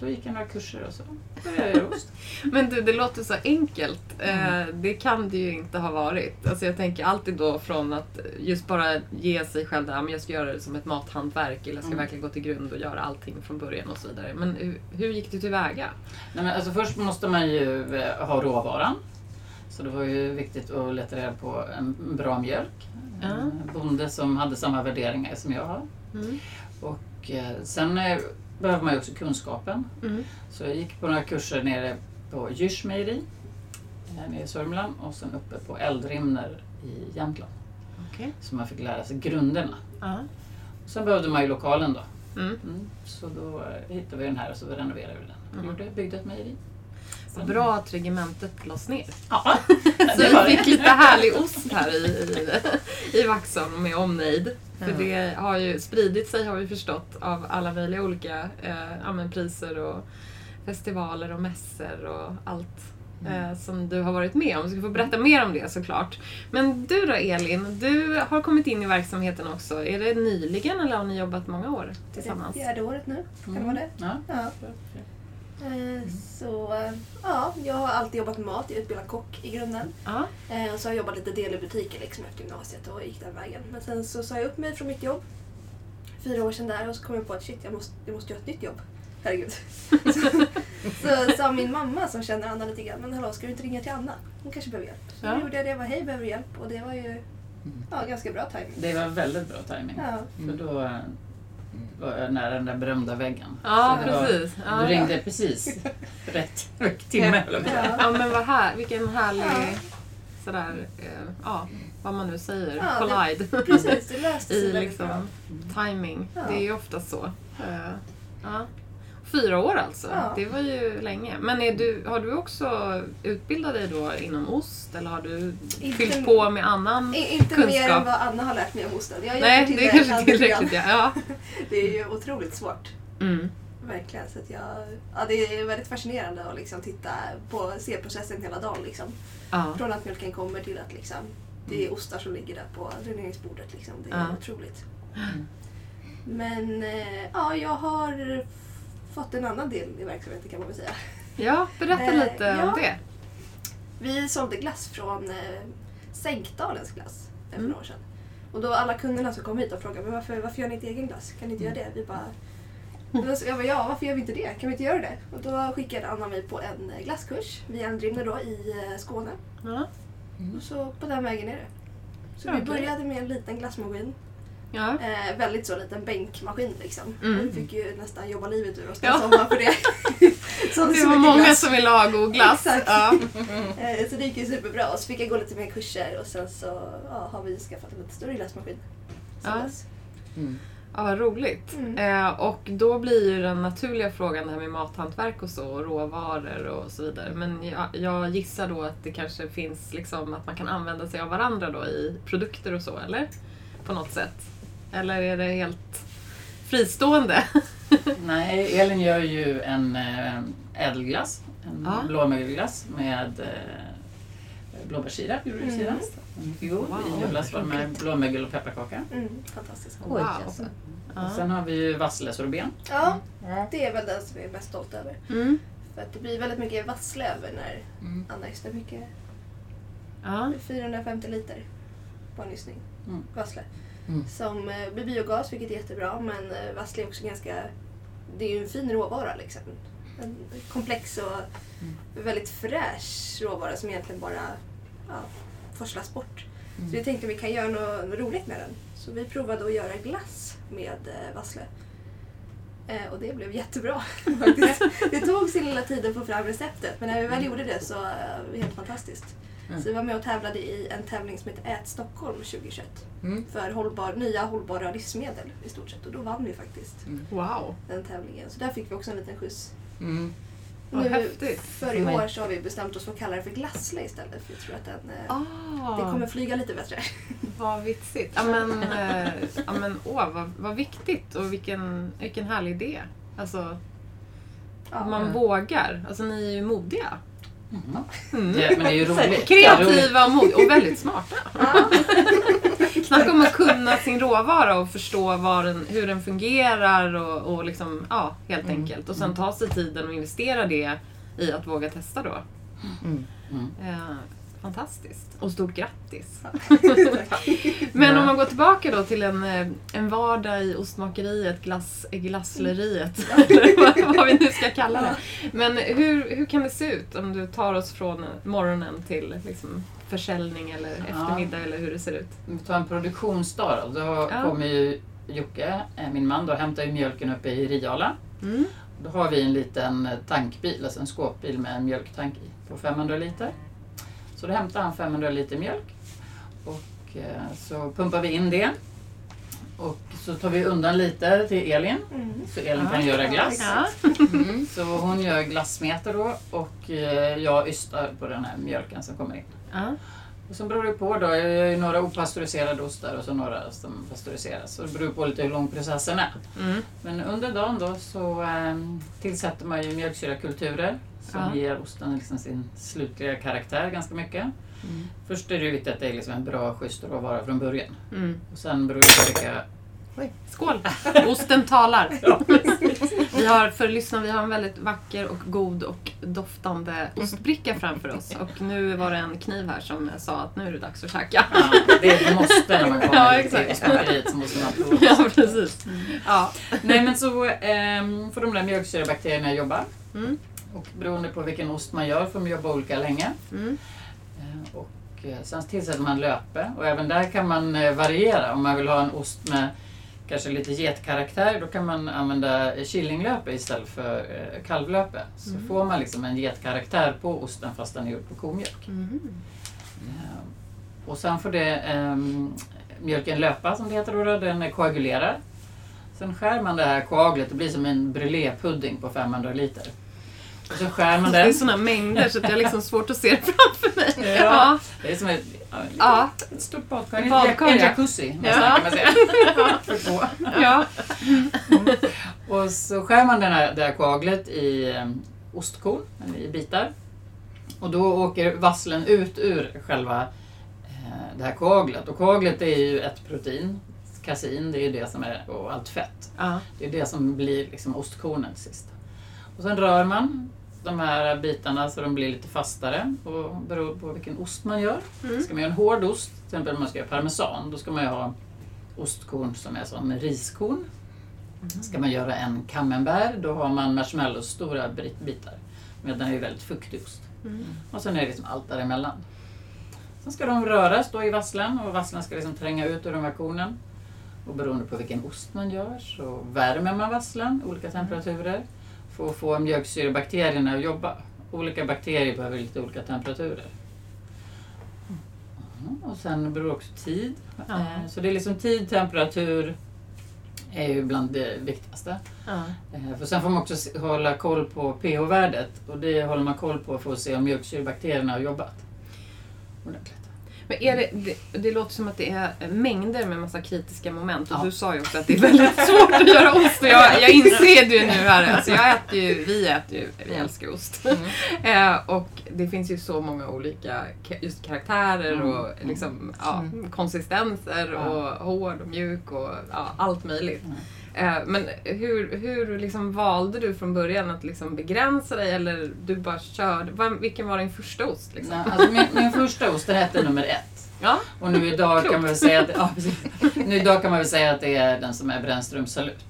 Speaker 3: Då gick jag några kurser och så började jag göra ost. <laughs>
Speaker 1: Men du, det låter så enkelt. Eh, det kan det ju inte ha varit. Alltså jag tänker alltid då från att just bara ge sig själv det här, men jag ska göra det som ett mathantverk eller jag ska
Speaker 3: Mm.
Speaker 1: verkligen gå till grund och göra allting från början och så vidare. Men hur, hur gick du tillväga?
Speaker 3: Nej, men alltså först måste man ju eh, ha råvaran. Så det var ju viktigt att leta reda på en bra mjölk. En bonde som hade samma värderingar som jag har.
Speaker 1: Mm.
Speaker 3: Och eh, sen behöver man ju också kunskapen.
Speaker 1: Mm.
Speaker 3: Så jag gick på några kurser nere på Djurs mejeri eh, nere i Sörmland och sen uppe på Eldrimner i Jämtland.
Speaker 1: Okej.
Speaker 3: Så man fick lära sig grunderna.
Speaker 1: Ja.
Speaker 3: Sen behövde man ju lokalen då.
Speaker 1: Mm.
Speaker 3: Mm. Så då eh, hittade vi den här och så renoverade vi den.
Speaker 1: Mm.
Speaker 3: Gjorde, byggde ett mejeri.
Speaker 1: Vad bra att regementet lades ner.
Speaker 3: Ja, <laughs>
Speaker 1: Så vi fick
Speaker 3: det.
Speaker 1: lite härlig ost här i, i, i Vaxholm med omnejd. För det har ju spridit sig har vi förstått av alla möjliga olika eh, priser och festivaler och mässor och allt eh, som du har varit med om. Du ska få berätta mer om det såklart. Men du då Elin, du har kommit in i verksamheten också. Är det nyligen eller har ni jobbat många år tillsammans?
Speaker 4: Det är fjärde året nu. Kan det vara det?
Speaker 3: Ja.
Speaker 4: Ja. Eh, Så ja, jag har alltid jobbat med mat. Jag är utbildad kock i grunden.
Speaker 1: Ja.
Speaker 4: Eh, Och så har jag jobbat lite del i butiker liksom efter gymnasiet och gick den vägen. Men sen så sa jag upp mig från mitt jobb. Fyra år sedan där och så kom jag på att shit, jag måste, jag måste göra ett nytt jobb. Herregud. <laughs> så, så sa min mamma som känner Anna lite grann, men hallå ska du inte ringa till Anna? Hon kanske behöver hjälp. Så
Speaker 1: Ja.
Speaker 4: gjorde jag det, jag var hej behöver du hjälp? Och det var ju ja, ganska bra timing.
Speaker 3: Det var väldigt bra timing.
Speaker 4: Ja.
Speaker 3: För då eh, nära den där berömda väggen.
Speaker 1: Ja,
Speaker 3: Så det var-
Speaker 1: precis. Ja.
Speaker 3: Du ringde precis <laughs> rätt timme.
Speaker 4: Ja.
Speaker 1: Ja men vad här, vilken härlig
Speaker 4: Ja.
Speaker 1: sådär, eh, ja vad man nu säger,
Speaker 4: Ja, det-
Speaker 1: collide.
Speaker 4: Precis, det löste <laughs> sig
Speaker 1: I liksom timing.
Speaker 4: Ja.
Speaker 1: Det är ju ofta så. Eh, ja. Fyra år alltså,
Speaker 4: Ja.
Speaker 1: det var ju länge. Men är du, har du också utbildat dig då inom ost eller har du
Speaker 4: Inte-
Speaker 1: fyllt på med annan
Speaker 4: I- Inte mer
Speaker 1: kunskap?
Speaker 4: än vad Anna har lärt mig om osten. Jag
Speaker 1: Nej, det är kanske tillräckligt. Ja. Ja. <laughs>
Speaker 4: Det är ju otroligt svårt.
Speaker 1: Mm.
Speaker 4: Verkligen. Så att jag, ja, det är väldigt fascinerande att liksom titta på se processen hela dagen. Liksom.
Speaker 1: Ja.
Speaker 4: Från att mjölken kommer till att liksom, det är ostar som ligger där på dräneringsbordet. Liksom. Det är
Speaker 1: Ja.
Speaker 4: otroligt. Men eh, ja, jag har fått en annan del i verksamheten kan man väl säga.
Speaker 1: ja, berätta
Speaker 4: Eh,
Speaker 1: lite
Speaker 4: ja.
Speaker 1: om det.
Speaker 4: Vi sålde glass från eh, Sänkdalens glass för
Speaker 1: Mm.
Speaker 4: några år sedan. Och då alla kunderna som kom hit och frågade men varför, varför gör ni inte egen glass? Kan ni inte göra det? Vi bara, sa jag bara, ja varför gör vi inte det? Kan vi inte göra det? Och då skickade Anna mig på en eh, glasskurs via Eldrimner då i eh, Skåne.
Speaker 1: Ja.
Speaker 4: Och så på den vägen är det. Så vi
Speaker 1: Okej.
Speaker 4: började med en liten glassmaskin.
Speaker 1: Ja.
Speaker 4: Eh, väldigt så liten bänkmaskin liksom.
Speaker 1: Mm.
Speaker 4: Vi fick ju nästan jobba livet ur oss
Speaker 1: Ja.
Speaker 4: sommaren för det. <laughs> så,
Speaker 1: Det
Speaker 4: så
Speaker 1: var många
Speaker 4: glass.
Speaker 1: som ville ha god glass.
Speaker 4: Exakt.
Speaker 1: Ja. <laughs>
Speaker 4: Eh, så det gick ju superbra. Och så fick jag gå lite mer kurser och sen så ja, har vi skaffat en lite större glassmaskin.
Speaker 1: Ja.
Speaker 4: dess.
Speaker 1: ja, vad roligt.
Speaker 4: Mm.
Speaker 1: Eh, och då blir ju den naturliga frågan det här med mathantverk och så, och råvaror och så vidare. Men jag, jag gissar då att det kanske finns liksom att man kan använda sig av varandra då i produkter och så, eller? På något sätt. Eller är det helt fristående? <laughs>
Speaker 3: Nej, Elin gör ju en äh, ädelglass. En
Speaker 1: Ja.
Speaker 3: blåmögelglass med äh, blåbärssirap gjorde du
Speaker 4: Mm.
Speaker 3: senast. Mycket god.
Speaker 1: Wow,
Speaker 3: I julas var det med blåmögel och pepparkaka.
Speaker 4: Mm, fantastiskt.
Speaker 2: Oj,
Speaker 1: Wow.
Speaker 2: alltså.
Speaker 1: Ja.
Speaker 3: Och sen har vi ju vasslesorben.
Speaker 4: Ja, det är väl den som vi är mest stolta över.
Speaker 1: Mm.
Speaker 4: För att det blir väldigt mycket vassle över när
Speaker 2: Mm.
Speaker 4: Anna ystar mycket.
Speaker 1: Ja.
Speaker 4: 450 liter på en ystning.
Speaker 3: Mm.
Speaker 4: Vassle.
Speaker 3: Mm.
Speaker 4: Som eh, blir biogas, vilket är jättebra. Men eh, vassle är också ganska... Det är ju en fin råvara liksom. En komplex och väldigt fräsch råvara som egentligen bara ja, forslas bort. Så vi tänkte att vi kan göra något, roligt med den. Så vi provade att göra glass med eh, vassle. Eh, och det blev jättebra. <laughs> faktiskt. <laughs> det tog sin lilla tid att få fram receptet men när vi väl gjorde det så eh, var det helt fantastiskt.
Speaker 2: Mm.
Speaker 4: Så vi var med och tävlade i en tävling som heter Ät Stockholm 2021.
Speaker 2: Mm.
Speaker 4: För hållbar, nya hållbara livsmedel i stort sett. Och då vann vi faktiskt
Speaker 1: Wow.
Speaker 4: den tävlingen. Så där fick vi också en liten skjuts.
Speaker 2: Mm.
Speaker 1: Vad
Speaker 4: nu,
Speaker 1: häftigt.
Speaker 4: för i år så har vi bestämt oss för att kalla det för glassle istället. För jag tror att den, eh,
Speaker 1: Ah,
Speaker 4: det kommer flyga lite bättre. <laughs>
Speaker 1: Vad vitsigt. Ja men, ja, men åh, vad, vad viktigt och vilken, vilken härlig idé. Alltså,
Speaker 4: Ja.
Speaker 1: man vågar. Alltså ni är ju modiga.
Speaker 3: Mm.
Speaker 1: Mm.
Speaker 3: Men det är ju roligt. Är roligt.
Speaker 1: Kreativa och väldigt smarta. Snacka om att kunna sin råvara och förstå den, hur den fungerar och, och liksom, ja, helt enkelt. Och sen ta sig tiden och investera det i att våga testa då.
Speaker 2: Mm.
Speaker 3: Mm.
Speaker 1: Eh, fantastiskt. Och stort grattis. <laughs> Men om man går tillbaka då till en, eh, en vardag i ostmakeriet, glass, glassleriet, <laughs> eller vad, vad vi nu ska kalla det. Men hur, hur kan det se ut om du tar oss från morgonen till liksom, försäljning eller eftermiddag eller hur det ser ut?
Speaker 3: Om vi tar en produktionsdag då, då
Speaker 1: Ja.
Speaker 3: kommer ju Jocke, eh, min man, då hämtar ju mjölken uppe i Riala.
Speaker 1: Mm.
Speaker 3: Då har vi en liten eh, tankbil, alltså en skåpbil med en mjölktank i på 500 liter. Så då hämtar han 500 liter mjölk och eh, så pumpar vi in det. Och så tar vi undan lite till Elin,
Speaker 4: Mm.
Speaker 3: så Elin
Speaker 1: Ja.
Speaker 3: kan göra glass.
Speaker 1: Ja.
Speaker 2: Mm.
Speaker 3: Så hon gör glassmeter då och eh, jag ystar på den här mjölken som kommer in.
Speaker 1: Ja.
Speaker 3: Och sen beror det på då, jag gör ju några opastöriserade ostar och så några som pastöriseras. Så det beror på lite hur lång processen är.
Speaker 1: Mm.
Speaker 3: Men under dagen då så ehm, tillsätter man ju mjölksyrakulturer som
Speaker 1: Ja.
Speaker 3: ger osten liksom sin slutliga karaktär ganska mycket.
Speaker 1: Mm.
Speaker 3: Först är det viktigt att det är liksom en bra schysst råvara från början.
Speaker 1: Mm.
Speaker 3: Och sen beror det på vilka...
Speaker 1: Skål! <laughs> Osten talar. <laughs> Vi har, för lyssna, vi har en väldigt vacker och god och doftande ostbricka framför oss. Och nu var det en kniv här som sa att nu är det dags att käka.
Speaker 3: Ja, det är ett måste när man kommer <laughs>
Speaker 1: Ja,
Speaker 3: till
Speaker 1: exakt.
Speaker 3: ostmakeriet så måste man prova.
Speaker 1: Ja, precis. Ja.
Speaker 3: Nej men så ehm, får de där mjölksyrabakterierna jobba.
Speaker 1: Mm.
Speaker 3: Och beroende på vilken ost man gör får de jobba olika länge.
Speaker 1: Mm.
Speaker 3: Eh, Och eh, sen tillsätter man löpe och även där kan man eh, variera. Om man vill ha en ost med kanske lite getkaraktär då kan man använda killinglöpe istället för kalvlöpe. Så får man liksom en getkaraktär på osten fast den är gjord på komjölk.
Speaker 1: Mm.
Speaker 3: Och sen får det ehm, mjölken löpa som det heter då, den koagulerar. Sen skär man det här koaglet, det blir som en brulépudding på 500 liter. Och så skär man
Speaker 1: Det är
Speaker 3: den.
Speaker 1: sådana mängder så jag har liksom svårt att se det framför mig.
Speaker 3: Ja.
Speaker 1: Ja.
Speaker 3: Det är som ett, ja, ett
Speaker 1: Ja.
Speaker 3: stort badkar. En,
Speaker 1: Badkar,
Speaker 3: en
Speaker 1: ja.
Speaker 3: jacuzzi
Speaker 1: Ja.
Speaker 3: kan man säga. Två.
Speaker 1: Ja.
Speaker 3: Och så skär man den här, det här koaglet i um, ostkorn, eller i bitar. Och då åker vasslen ut ur själva eh, det här koaglet. Och koaglet är ju ett protein. Kasein, det är ju det som är, och allt fett.
Speaker 1: Ja.
Speaker 3: Det är det som blir liksom ostkornen sist. Och sen rör man de här bitarna så de blir lite fastare och beror på vilken ost man gör.
Speaker 1: Mm.
Speaker 3: Ska man göra en hård ost, till exempel om man ska göra parmesan, då ska man ju ha ostkorn som är som riskorn. Ska man göra en camembert, då har man marshmallows, stora bit- bitar. Men den är ju väldigt fuktig ost.
Speaker 1: Mm.
Speaker 3: Och sen är det liksom allt däremellan. Sen ska de röras då i vasslen och vasslen ska liksom tränga ut ur de här kornen. Och beroende på vilken ost man gör så värmer man vasslen olika temperaturer för att få mjölksyrebakterierna att jobba. Olika bakterier behöver lite olika temperaturer. Mm, Och sen beror också tid.
Speaker 1: Ja.
Speaker 3: Eh, Så det är liksom tid, temperatur är ju bland det viktigaste.
Speaker 1: Ja.
Speaker 3: Eh, För sen får man också hålla koll på pH-värdet och det håller man koll på för att se om mjölksyrebakterierna har jobbat ordentligt.
Speaker 1: Men är det, det, det låter som att det är mängder med massa kritiska moment. Och
Speaker 3: Ja.
Speaker 1: du sa ju också att det är väldigt <laughs> svårt att göra ost. Jag, jag inser det ju nu här. Alltså jag äter ju, vi äter ju, vi älskar ost. <laughs> eh, och det finns ju så många olika ka- just karaktärer
Speaker 3: Mm.
Speaker 1: och liksom, ja, konsistenser
Speaker 3: Ja.
Speaker 1: och hård och mjuk och ja, allt möjligt. Eh, men hur, hur liksom valde du från början att liksom begränsa dig eller du bara körde? Vilken var din första ost? Liksom?
Speaker 3: Nej, Alltså min, min första ost den hette nummer ett.
Speaker 1: Ja.
Speaker 3: Och nu idag kan man väl säga att, ja, nu idag kan man väl säga att det är den som är Brännströms salut.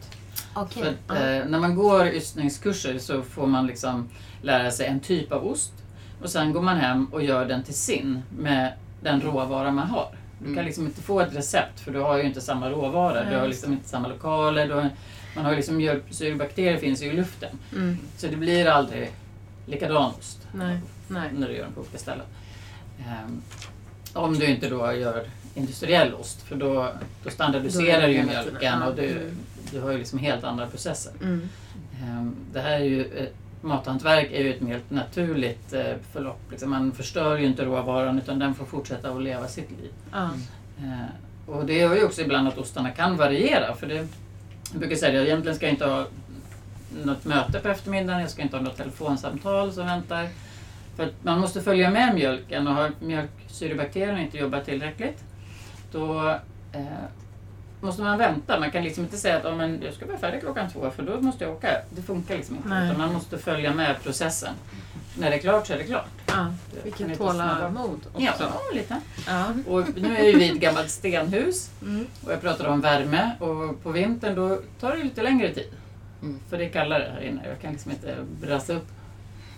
Speaker 3: För att, eh, när man går ystningskurser så får man liksom lära sig en typ av ost och sen går man hem och gör den till sin med den råvara man har. Du kan
Speaker 2: Mm.
Speaker 3: liksom inte få ett recept för du har ju inte samma råvara, du har liksom inte samma lokaler, du har, man har ju liksom mjölksyrebakterier finns ju i luften.
Speaker 1: Mm.
Speaker 3: Så det blir aldrig likadan ost
Speaker 1: Nej. Nej.
Speaker 3: när du gör den på olika ställen. Ehm, om du inte då gör industriell ost för då, då standardiserar du ju mjölken och du,
Speaker 1: Mm.
Speaker 3: du har ju liksom helt andra processer.
Speaker 1: Mm.
Speaker 3: Ehm, Det här är ju, ett- mathantverk är ju ett helt naturligt eh, förlopp. Liksom man förstör ju inte råvaran utan den får fortsätta att leva sitt liv.
Speaker 1: Ja.
Speaker 3: Eh, Och det gör ju också ibland att ostarna kan variera. För det, jag brukar säga att jag egentligen ska inte ha något möte på eftermiddagen, jag ska inte ha något telefonsamtal som väntar. För man måste följa med mjölken och har mjölksyrebakterierna inte jobbat tillräckligt då eh, måste man vänta. Man kan liksom inte säga att oh, men jag ska vara färdig klockan två för då måste jag åka. Det funkar liksom inte.
Speaker 1: Nej.
Speaker 3: Utan man måste följa med processen. När det är klart så är det klart.
Speaker 1: Ja. Vilket tålamod också.
Speaker 3: Ja, lite.
Speaker 1: Ja.
Speaker 3: Och nu är ju vi ett gammalt stenhus
Speaker 1: Mm.
Speaker 3: och jag pratade om värme och på vintern då tar det lite längre tid.
Speaker 2: Mm.
Speaker 3: För det är kallare här inne. Jag kan liksom inte brassa upp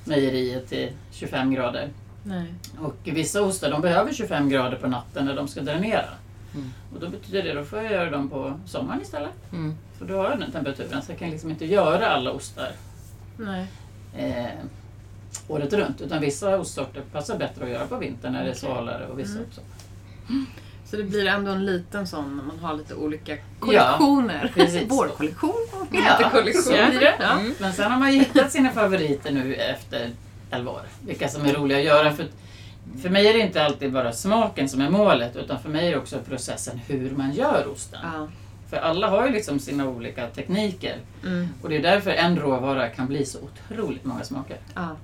Speaker 3: mejeriet till 25 grader.
Speaker 1: Nej.
Speaker 3: Och vissa ostar de behöver 25 grader på natten när de ska dränera.
Speaker 2: Mm.
Speaker 3: Och då betyder det då får jag göra dem på sommaren istället.
Speaker 2: Mm.
Speaker 3: För då har jag den temperaturen så jag kan liksom inte göra alla ostar eh, året runt. Utan vissa ostsorter passar bättre att göra på vintern när det är svalare och vissa
Speaker 1: Mm.
Speaker 3: också.
Speaker 1: Så det blir ändå en liten sån man har lite olika kollektioner.
Speaker 3: precis. <laughs>
Speaker 1: Vår kollektion och
Speaker 3: Ja, <laughs>
Speaker 1: vinterkollektion.
Speaker 3: blir det.
Speaker 1: Ja.
Speaker 2: Mm.
Speaker 3: Men sen har man ju hittat sina favoriter nu efter 11 år. Vilka som är roliga att göra. För, för mig är det inte alltid bara smaken som är målet utan för mig är det också processen hur man gör osten.
Speaker 1: Ja.
Speaker 3: För alla har ju liksom sina olika tekniker.
Speaker 1: Mm.
Speaker 3: Och det är därför en råvara kan bli så otroligt många smaker.
Speaker 1: ja.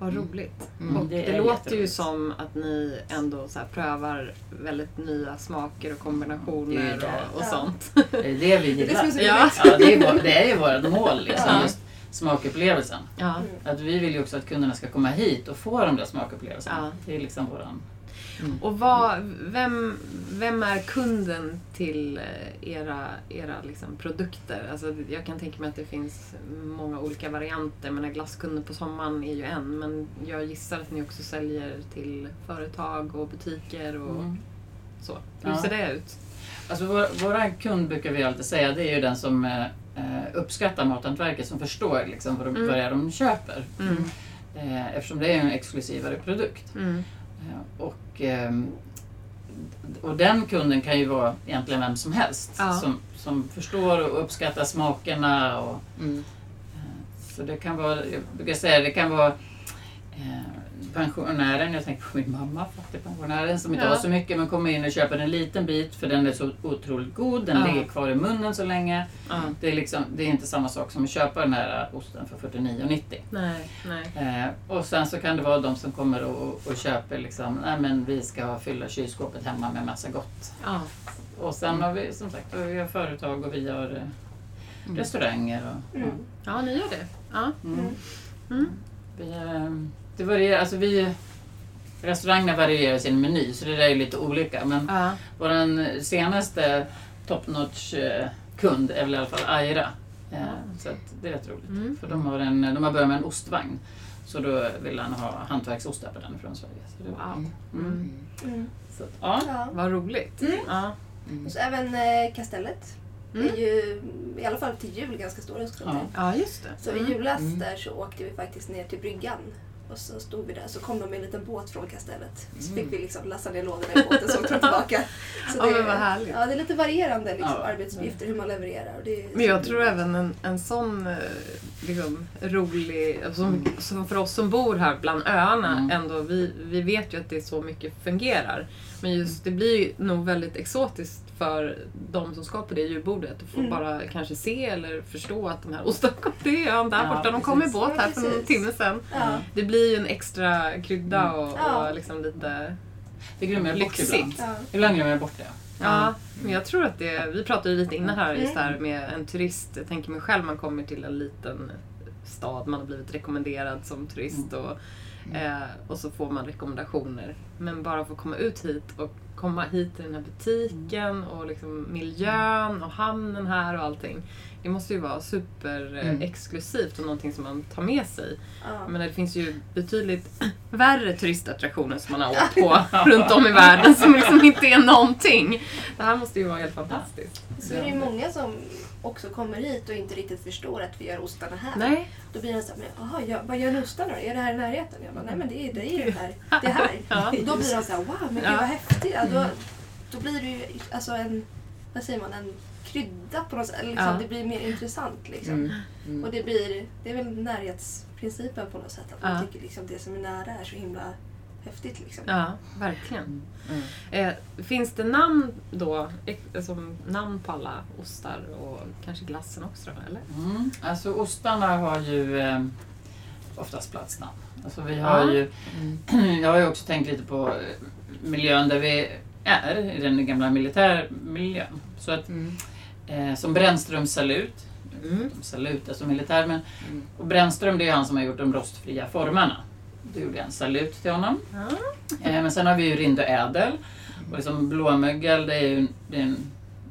Speaker 1: Vad roligt.
Speaker 2: Mm.
Speaker 1: Och
Speaker 3: Det
Speaker 1: det, låter ju som att ni ändå så prövar väldigt nya smaker och kombinationer
Speaker 3: Det det.
Speaker 1: och, och
Speaker 4: Ja.
Speaker 1: sånt.
Speaker 3: Det är det vi <laughs>
Speaker 4: Det är det är
Speaker 3: gillar.
Speaker 1: Ja.
Speaker 3: Ja, det är, det är ju vårt mål, liksom,
Speaker 1: Ja.
Speaker 3: Smakupplevelsen.
Speaker 1: Ja.
Speaker 3: Att vi vill ju också att kunderna ska komma hit och få de där smakupplevelserna.
Speaker 1: Ja.
Speaker 3: Det är liksom våran...
Speaker 1: Och vad, vem, vem är kunden till eh, era, era liksom produkter? Alltså, jag kan tänka mig att det finns många olika varianter. Men glasskunden på sommaren är ju en. Men jag gissar att ni också säljer till företag och butiker och
Speaker 3: Mm.
Speaker 1: så. Hur
Speaker 3: Ja.
Speaker 1: ser det ut?
Speaker 3: Alltså vår, våran kund brukar vi alltid säga, det är ju den som eh, uppskattar mathantverket, som förstår liksom vad, de,
Speaker 1: Mm.
Speaker 3: vad det är de köper.
Speaker 1: Mm.
Speaker 3: Eh, eftersom det är en exklusivare produkt.
Speaker 1: Mm.
Speaker 3: Eh, och, ehm, och den kunden kan ju vara egentligen vem som helst.
Speaker 1: Ja.
Speaker 3: Som, som förstår och uppskattar smakerna. Och,
Speaker 2: Mm.
Speaker 3: så det kan vara, jag brukar säga, det kan vara pensionären, jag tänker på min mamma, fattigpensionären som inte
Speaker 1: Ja.
Speaker 3: har så mycket men kommer in och köper en liten bit för den är så otroligt god, den
Speaker 1: Ja.
Speaker 3: ligger kvar i munnen så länge.
Speaker 1: Ja.
Speaker 3: Det är, liksom, det är inte samma sak som att köpa den här osten för 49,90.
Speaker 1: Nej, nej.
Speaker 3: Eh, och sen så kan det vara de som kommer och, och köper liksom, nej men vi ska fylla kylskåpet hemma med massa gott.
Speaker 1: Ja.
Speaker 3: Och sen har vi som sagt, vi har företag och vi har eh, restauranger. Och,
Speaker 4: Mm.
Speaker 1: ja, ni gör det. Ja.
Speaker 3: Mm.
Speaker 1: Mm.
Speaker 3: Vi, eh, det varierar, alltså vi, restaurangerna varierar sin meny så det där är lite olika. Men
Speaker 1: Ja.
Speaker 3: vår senaste top notch eh, kund är väl i alla fall Aira. Eh, så att det är rätt roligt.
Speaker 1: Mm.
Speaker 3: För de har, en, de har börjat med en ostvagn. Så då vill han ha hantverksostar på den från Sverige. Så det,
Speaker 1: Wow.
Speaker 3: Mm.
Speaker 1: Mm.
Speaker 4: Mm.
Speaker 3: Så ja.
Speaker 4: Ja.
Speaker 1: Vad roligt.
Speaker 4: Mm.
Speaker 1: Ja.
Speaker 4: Och så även eh, Kastellet. Det
Speaker 1: Mm.
Speaker 4: är ju i alla fall till jul ganska skulle jag
Speaker 3: Ja.
Speaker 1: Ja, just det.
Speaker 4: Så i julas där så åkte vi faktiskt ner till bryggan. Och så stod vi där så kom de med en liten båt från Kastellet. Så fick vi liksom lassa ner lådorna i båten så åkte de tillbaka. <laughs> Så
Speaker 1: Ja, men vad härligt.
Speaker 4: Ja, det är lite varierande liksom,
Speaker 3: Ja.
Speaker 4: arbetsuppgifter hur man levererar. Det
Speaker 1: Men jag tror även en, en sån eh, liksom, rolig, som, som för oss som bor här bland öarna,
Speaker 3: Mm.
Speaker 1: ändå, vi, vi vet ju att det är så mycket fungerar. Men just det blir nog väldigt exotiskt för de som ska på det julbordet och få
Speaker 4: Mm.
Speaker 1: bara kanske se eller förstå att de här ostarna kom till ön där
Speaker 3: Ja,
Speaker 1: borta. De kom i båt här
Speaker 4: Ja,
Speaker 1: för någon timme sedan.
Speaker 4: Ja.
Speaker 1: Det blir ju en extra krydda och,
Speaker 4: Ja.
Speaker 1: och liksom lite
Speaker 3: Det glömmer jag bort
Speaker 1: lyxigt.
Speaker 3: ibland.
Speaker 4: Ja.
Speaker 3: Ibland glömmer jag bort det.
Speaker 1: Ja, men jag tror att det, vi pratade ju lite innan här just
Speaker 4: Mm.
Speaker 1: där med en turist. Jag tänker mig själv, man kommer till en liten stad, man har blivit rekommenderad som turist och, eh, och så får man rekommendationer. Men bara få komma ut hit och komma hit till den här butiken och liksom miljön och hamnen här och allting. Det måste ju vara super eh,
Speaker 3: Mm.
Speaker 1: och någonting som man tar med sig.
Speaker 4: Ja.
Speaker 1: Men det finns ju betydligt <clears throat> värre turistattraktioner som man har åkt på <laughs> runt om i världen som liksom inte är någonting. Det här måste ju vara helt fantastiskt.
Speaker 4: Så är det ju många som också kommer hit och inte riktigt förstår att vi gör ostarna här.
Speaker 1: Nej,
Speaker 4: Då blir det så här, men, jaha, ja, vad gör ni ostarna då? Är det här i närheten? Jag bara, nej men det är det, är det <laughs> här. Det är här.
Speaker 1: Ja.
Speaker 4: Då blir de så här, wow, men gud
Speaker 1: Ja.
Speaker 4: vad häftigt. Ja, då, då blir det ju alltså en, vad säger man, en krydda på något sätt. Liksom,
Speaker 1: Ja.
Speaker 4: Det blir mer intressant liksom.
Speaker 3: Mm. Mm.
Speaker 4: Och det blir, det är väl närhetsprincipen på något sätt. Att man tycker liksom det som är nära är så himla häftigt liksom.
Speaker 1: ja, verkligen.
Speaker 3: Mm.
Speaker 1: Eh, finns det namn då, alltså, namn på alla ostar och kanske glassen också då, eller?
Speaker 3: Mm. Alltså ostarna har ju eh, oftast platsnamn. Alltså vi har
Speaker 1: Ja.
Speaker 3: ju, <clears throat> jag har ju också tänkt lite på eh, miljön där vi är, i den gamla militärmiljön. Så att,
Speaker 2: Mm.
Speaker 3: eh, som Brännström Salut,
Speaker 1: Mm.
Speaker 3: Salut är som militär, men
Speaker 2: Mm.
Speaker 3: och Brännström det är han som har gjort de rostfria formarna. Då gjorde en salut till honom.
Speaker 1: Ja.
Speaker 3: Eh, men sen har vi ju Rindö Ädel. Och liksom blåmögel det är ju det är en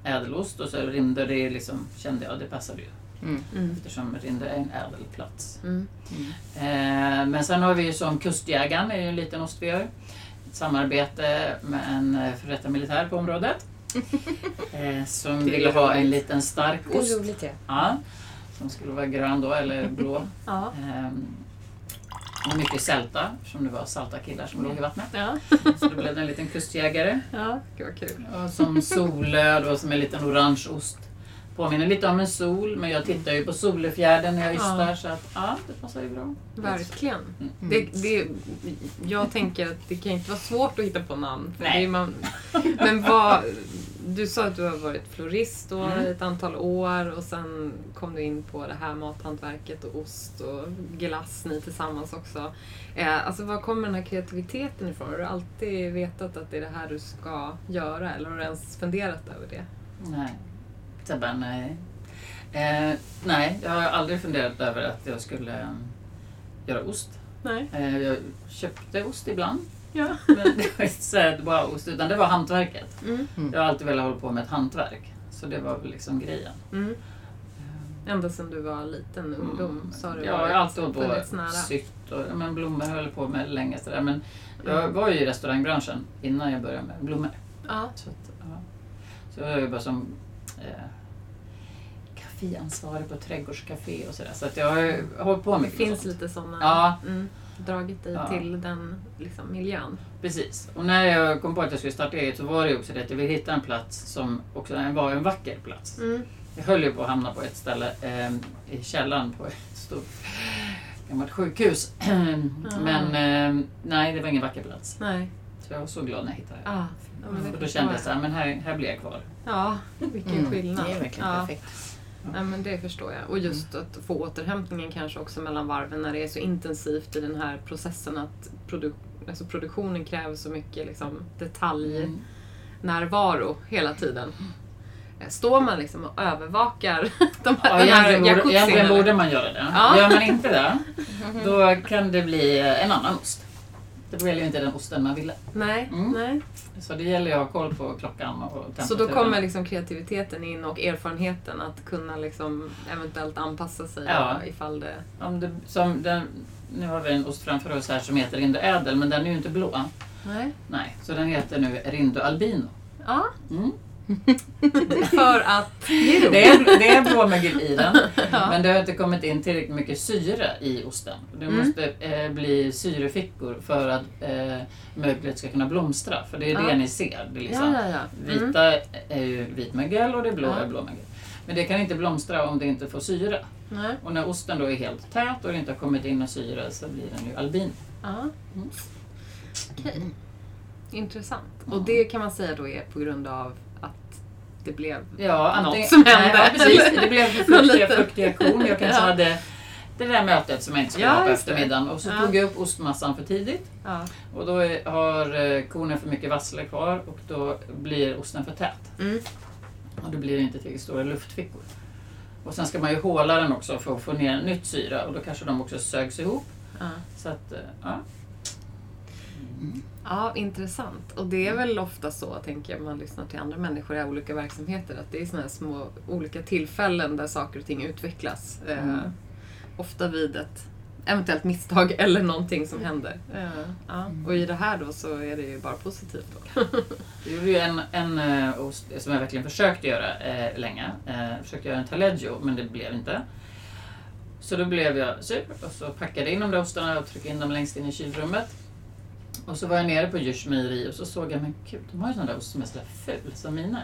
Speaker 3: ädelost och så Rindö det är liksom, kände jag, det passade ju.
Speaker 2: Mm.
Speaker 1: Mm.
Speaker 3: Eftersom Rindö är en ädelplats.
Speaker 1: Mm.
Speaker 3: Eh, men sen har vi ju som Kustjägaren, det är ju en liten ost vi gör. Ett samarbete med en eh, före detta militär på området. <laughs> Eh, som ville ha en liten stark
Speaker 2: Det är
Speaker 3: ost.
Speaker 2: roligt ja.
Speaker 3: Ja, som skulle vara grön då, eller blå.
Speaker 1: Ja.
Speaker 3: Ehm, och mycket sälta, eftersom det var salta killar som låg i vattnet.
Speaker 1: Ja.
Speaker 3: Så då blev det en liten kustjägare.
Speaker 1: ja, gud vad kul.
Speaker 3: Och som Solö då, som en liten orange ost. Påminner lite om en sol, men jag tittar ju på Solefjärden när jag ystar så att ja, det passar ju bra.
Speaker 1: Verkligen.
Speaker 3: Mm.
Speaker 1: Det, det, jag tänker att det kan inte vara svårt att hitta på namn.
Speaker 3: Nej.
Speaker 1: man, men vad, du sa att du har varit florist då
Speaker 3: Mm.
Speaker 1: ett antal år och sen kom du in på det här mathantverket och ost och glass ni tillsammans också. Eh, alltså var kommer den här kreativiteten ifrån? Har du alltid vetat att det är det här du ska göra eller har du ens funderat över det?
Speaker 3: Nej. Sebbe, nej. Eh, nej, jag har aldrig funderat över att jag skulle eh, göra ost.
Speaker 1: Nej.
Speaker 3: Eh, jag köpte ost ibland,
Speaker 1: Ja.
Speaker 3: men det var inte så här bara ost, utan det var hantverket.
Speaker 1: Mm.
Speaker 3: Jag har alltid velat hålla på med ett hantverk, så det var väl liksom grejen.
Speaker 1: Mm. Ända sedan du var liten ungdom så har du
Speaker 3: Mm. Jag har
Speaker 1: varit-
Speaker 3: alltid hållit på sytt och ja, men blommor höll jag på med länge. Sådär. Men jag var ju i restaurangbranschen innan jag började med blommor.
Speaker 1: Ja.
Speaker 3: Så, att, ja. så jag jobbar som eh, kaféansvarig på ett trädgårdscafé och sådär. Så att jag har hållit på
Speaker 1: Det
Speaker 3: mycket med
Speaker 1: finns
Speaker 3: sånt.
Speaker 1: lite sådana
Speaker 3: Ja.
Speaker 1: mm, dragit dig
Speaker 3: Ja.
Speaker 1: till den liksom, miljön.
Speaker 3: Precis. Och när jag kom på att jag skulle starta eget så var det också det att jag ville hitta en plats som också var en vacker plats.
Speaker 1: Mm.
Speaker 3: Jag höll ju på att hamna på ett ställe eh, i källaren på ett stort gammalt sjukhus. <clears throat> Men eh, nej, det var ingen vacker plats.
Speaker 1: Nej.
Speaker 3: Så jag var så glad när jag hittade det.
Speaker 1: Ah. Ja, men det
Speaker 3: Och då kände jag så här, men här, här blir jag kvar.
Speaker 1: Ja, <laughs> vilken
Speaker 2: Mm,
Speaker 1: skillnad.
Speaker 2: Det är verkligen
Speaker 1: ja.
Speaker 2: perfekt.
Speaker 1: Ja, men det förstår jag. Och just att få återhämtningen kanske också mellan varven när det är så intensivt i den här processen att produ alltså produktionen kräver så mycket liksom, detaljnärvaro
Speaker 3: Mm.
Speaker 1: hela tiden. Eh, Står man liksom och övervakar <laughs> de
Speaker 3: Ja,
Speaker 1: här, den här jacuzzin,
Speaker 3: egentligen borde man göra det.
Speaker 1: Ja.
Speaker 3: Gör man inte det, <laughs> då kan det bli en annan ost. Det blev ju inte den osten man ville.
Speaker 1: Nej,
Speaker 3: Mm.
Speaker 1: nej.
Speaker 3: Så det gäller ju att ha koll på klockan och temperaturen.
Speaker 1: Så då kommer liksom kreativiteten in och erfarenheten att kunna liksom eventuellt anpassa sig
Speaker 3: Ja.
Speaker 1: ifall det...
Speaker 3: Om det, som den, nu har vi en ost framför oss här som heter Rindö Ädel, men den är ju inte blå.
Speaker 1: Nej.
Speaker 3: Nej, så den heter nu Rindö Albino.
Speaker 1: Ja,
Speaker 3: Mm. <laughs>
Speaker 1: För att...
Speaker 3: Det är, det är blåmögel i den, men det har inte kommit in tillräckligt mycket syre i osten. Det
Speaker 1: Mm.
Speaker 3: måste eh, bli syrefickor för att eh, möglet ska kunna blomstra. För det är det
Speaker 1: Ja.
Speaker 3: ni ser. Det är liksom,
Speaker 1: Ja, ja, ja. Mm.
Speaker 3: Vita är ju vitmögel och det blå
Speaker 1: Ja.
Speaker 3: är blåmögel. Men det kan inte blomstra om det inte får syre.
Speaker 1: Nej.
Speaker 3: Och när osten då är helt tät och det inte har kommit in något syre så blir den ju albin.
Speaker 1: Ja.
Speaker 3: Mm.
Speaker 1: Okej. Intressant. Och det kan man säga då är på grund av det blev
Speaker 3: Ja,
Speaker 1: något som
Speaker 3: nej,
Speaker 1: hände.
Speaker 3: Ja, precis. <laughs> Det blev
Speaker 1: liten-
Speaker 3: fuktiga korn. Jag kanske
Speaker 1: Ja.
Speaker 3: hade det där mötet som jag inte skulle
Speaker 1: Ja,
Speaker 3: ha på eftermiddagen. Och så
Speaker 1: Ja.
Speaker 3: tog jag upp ostmassan för tidigt.
Speaker 1: Ja.
Speaker 3: Och då har eh, kornen för mycket vassle kvar och då blir osten för tät.
Speaker 1: Mm.
Speaker 3: Och då blir det inte tillräckligt stora luftfickor. Och sen ska man ju håla den också för att få ner nytt syre och då kanske de också sögs ihop.
Speaker 1: Ja.
Speaker 3: Så att, eh, ja.
Speaker 1: ja, intressant. Och det är väl ofta så, tänker jag, man lyssnar till andra människor i olika verksamheter, att det är sådana här små olika tillfällen där saker och ting utvecklas. Eh,
Speaker 3: Mm.
Speaker 1: ofta vid ett eventuellt misstag <laughs> eller någonting som händer. Eh, ja. Och i det här då så är det ju bara positivt. Då. <laughs>
Speaker 3: Jag gjorde ju en, en eh, som jag verkligen försökte göra eh, länge. Eh, försökte göra en taleggio men det blev inte. Så då blev jag sur och så packade in de där ostarna och tryckte in dem längst in i kylrummet. Och så var jag nere på Djurs mejeri och så såg jag, men gud, de har ju sån där ost som är sådär ful som mina.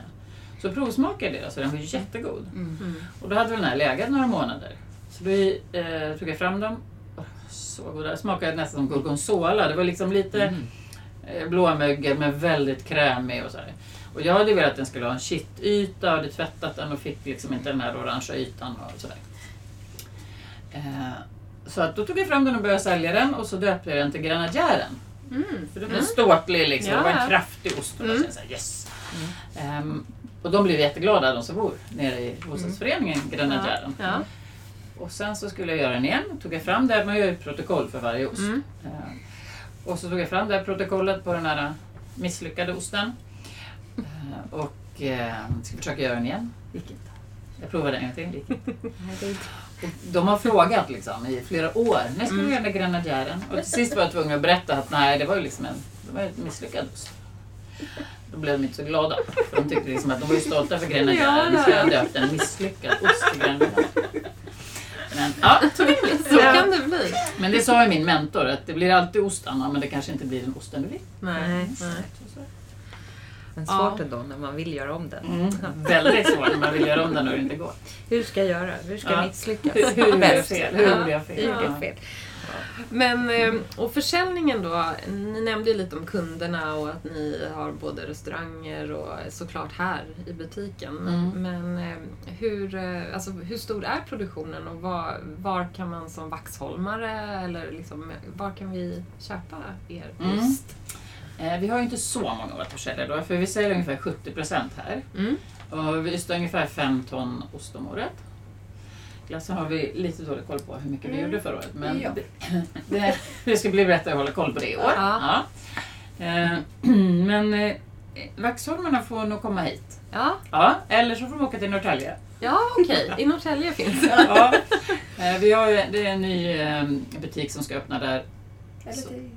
Speaker 3: Så provsmakade jag deras och den var jättegod.
Speaker 1: Mm.
Speaker 3: Och då hade den här legat några månader. Så då eh, tog jag fram dem. Oh, så goda. Det smakade nästan som gorgonzola. Det var liksom lite
Speaker 2: Mm.
Speaker 3: eh, blåmögel men väldigt krämig och så här. Och jag hade velat att den skulle ha en kittyta och hade tvättat den och fick liksom inte den här orangea ytan och sådär. Eh, så att då tog jag fram den och började sälja den och så döpte jag den till Grenadjären.
Speaker 1: Mm.
Speaker 3: För den var ståtlig liksom.
Speaker 1: Ja,
Speaker 3: det var
Speaker 1: ja.
Speaker 3: en kraftig ost. Och
Speaker 1: Mm.
Speaker 3: kände såhär, yes! Ehm, och de blev jätteglada de som bor nere i bostadsföreningen Grenadjären.
Speaker 1: Ja.
Speaker 3: Och sen så skulle jag göra den igen. tog jag fram det. Man gör ju protokoll för varje ost.
Speaker 1: Mm.
Speaker 3: Eh, och så tog jag fram det här protokollet på den här misslyckade osten. Eh, och eh, ska försöka göra den igen. Gick inte. Jag provade en gång till. Gick inte. De har frågat liksom, i flera år. När ska vi göra den där grenadjären? Och till sist var jag tvungen att berätta att nej, det var ju liksom en, det var en misslyckad. Då blev de inte så glada. För de tyckte liksom att de var ju stolta för grenadjären. Så
Speaker 1: ja.
Speaker 3: jag döpte en misslyckad ost till grenadjären. Men ja. Så
Speaker 1: kan det bli.
Speaker 3: Men det sa ju min mentor att det blir alltid ost Anna, men det kanske inte blir den osten du vill.
Speaker 1: Nej.
Speaker 2: Nej. Men
Speaker 1: Ja.
Speaker 2: svårt ändå när man vill göra om den.
Speaker 3: Mm. Väldigt svårt när man vill göra om den och det inte går.
Speaker 2: Hur ska jag göra? Hur ska
Speaker 3: Ja.
Speaker 2: jag misslyckas?
Speaker 3: Hur, gjorde jag fel? Hur gjorde jag fel? Ja.
Speaker 2: fel?
Speaker 1: Men, eh, och försäljningen då, ni nämnde ju lite om kunderna och att ni har både restauranger och såklart här i butiken.
Speaker 3: Mm.
Speaker 1: Men eh, hur, eh, alltså, hur stor är produktionen och var, var kan man som vaxholmare eller liksom, var kan vi köpa er
Speaker 3: Mm.
Speaker 1: ost?
Speaker 3: Eh, Vi har ju inte så många återförsäljare då, för vi säljer ungefär 70% här.
Speaker 1: Mm.
Speaker 3: Och vi ystar ungefär 5 ton ost om året. Glassen har vi lite dålig koll på hur mycket vi
Speaker 4: Mm.
Speaker 3: gjorde förra året. Men
Speaker 4: Ja.
Speaker 3: det, <laughs> det, det ska bli lättare att hålla koll på det i år.
Speaker 1: Ja.
Speaker 3: Ja. Eh, <clears throat> Men eh, Vaxholmarna får nog komma hit.
Speaker 1: Ja,
Speaker 3: Ja, eller så får de åka till Norrtälje.
Speaker 1: ja okej. <laughs> I Norrtälje finns det.
Speaker 3: Ja. Eh, Vi har, det är en ny eh, butik som ska öppna där.
Speaker 4: Eller till...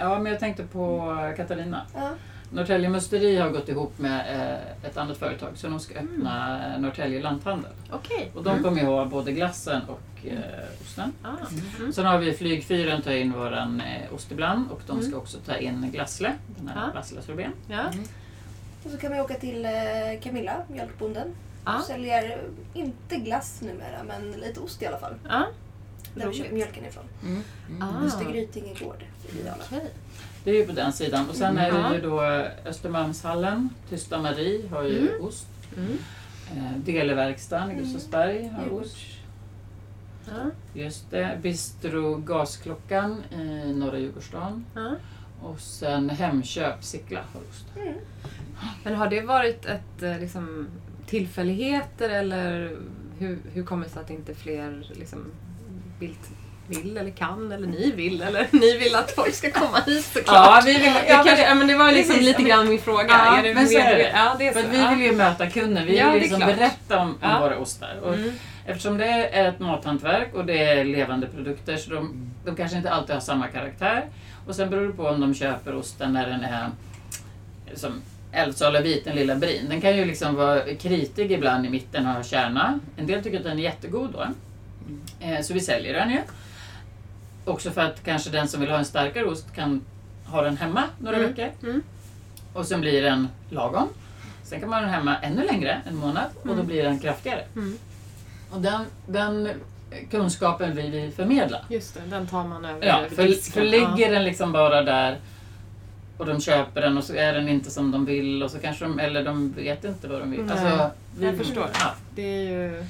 Speaker 3: Ja, men jag tänkte på Katarina.
Speaker 4: Ja.
Speaker 3: Norrtälje Musteri har gått ihop med eh, ett annat företag så de ska öppna mm. Norrtälje Lanthandel.
Speaker 1: Okej.
Speaker 3: Och de kommer ju ha både glassen och eh, osten.
Speaker 1: Ah. Mm.
Speaker 3: Sen har vi Flygfyren tar in våran eh, ost ibland och de ska
Speaker 1: Mm.
Speaker 3: också ta in glassle, den här
Speaker 1: Ja.
Speaker 3: vasslesorbeten.
Speaker 1: Ja.
Speaker 4: Och så kan man åka till eh, Camilla, mjölkbonden.
Speaker 1: Ja.
Speaker 4: Säljer inte glass numera, men lite ost i alla fall.
Speaker 1: Ja.
Speaker 4: Där vi köper mjölken ifrån.
Speaker 2: Mm.
Speaker 1: Ah.
Speaker 4: Östergrytinge gård i.
Speaker 1: Okej.
Speaker 3: Det är ju på den sidan. Och sen är
Speaker 1: Mm.
Speaker 3: det ju då Östermalmshallen, Tysta Marie har ju
Speaker 1: Mm.
Speaker 3: ost.
Speaker 1: Mm.
Speaker 3: Eh, Deleverkstan i Gustavsberg har
Speaker 4: Mm.
Speaker 3: ost.
Speaker 1: Ja.
Speaker 3: Just det. Bistro Gasklockan i norra Djurgårdsstaden.
Speaker 1: Ja.
Speaker 3: Och sen Hemköp Sickla har ost.
Speaker 4: Mm.
Speaker 1: Men har det varit ett eh, liksom, tillfälligheter eller hur, hur kommer det sig att inte fler liksom, vill, vill eller kan eller ni vill eller <laughs> ni vill att folk ska komma hit såklart?
Speaker 3: Ja, vi vill,
Speaker 1: det,
Speaker 3: ja,
Speaker 1: kanske, ja, men det var liksom lite grann min fråga.
Speaker 3: Ja,
Speaker 1: är det
Speaker 3: men så är det.
Speaker 1: Ja, det är så.
Speaker 3: att vi vill ju möta kunder. Vi vill liksom berätta om, om
Speaker 1: Ja.
Speaker 3: våra ostar. Och
Speaker 1: Mm.
Speaker 3: Eftersom det är ett mathantverk och det är levande produkter så de, de kanske inte alltid har samma karaktär. Och sen beror det på om de köper osten när den är som Älvsala vit, den lilla brin. Den kan ju liksom vara kritig ibland i mitten och ha kärna. En del tycker att den är jättegod då. Eh, så vi säljer den ju. Också för att kanske den som vill ha en starkare ost kan ha den hemma några
Speaker 1: Mm.
Speaker 3: veckor.
Speaker 1: Mm.
Speaker 3: Och sen blir den lagom. Sen kan man ha den hemma ännu längre, en månad, och då blir den kraftigare.
Speaker 1: Mm.
Speaker 3: Och den, den kunskapen vill vi förmedla.
Speaker 1: Just det, den tar man över
Speaker 3: Ja, för, för ligger den liksom bara där och de köper den och så är den inte som de vill och så kanske de, eller de vet inte vad de vill. Alltså, vi,
Speaker 1: jag förstår.
Speaker 3: Ja,
Speaker 1: Det är ju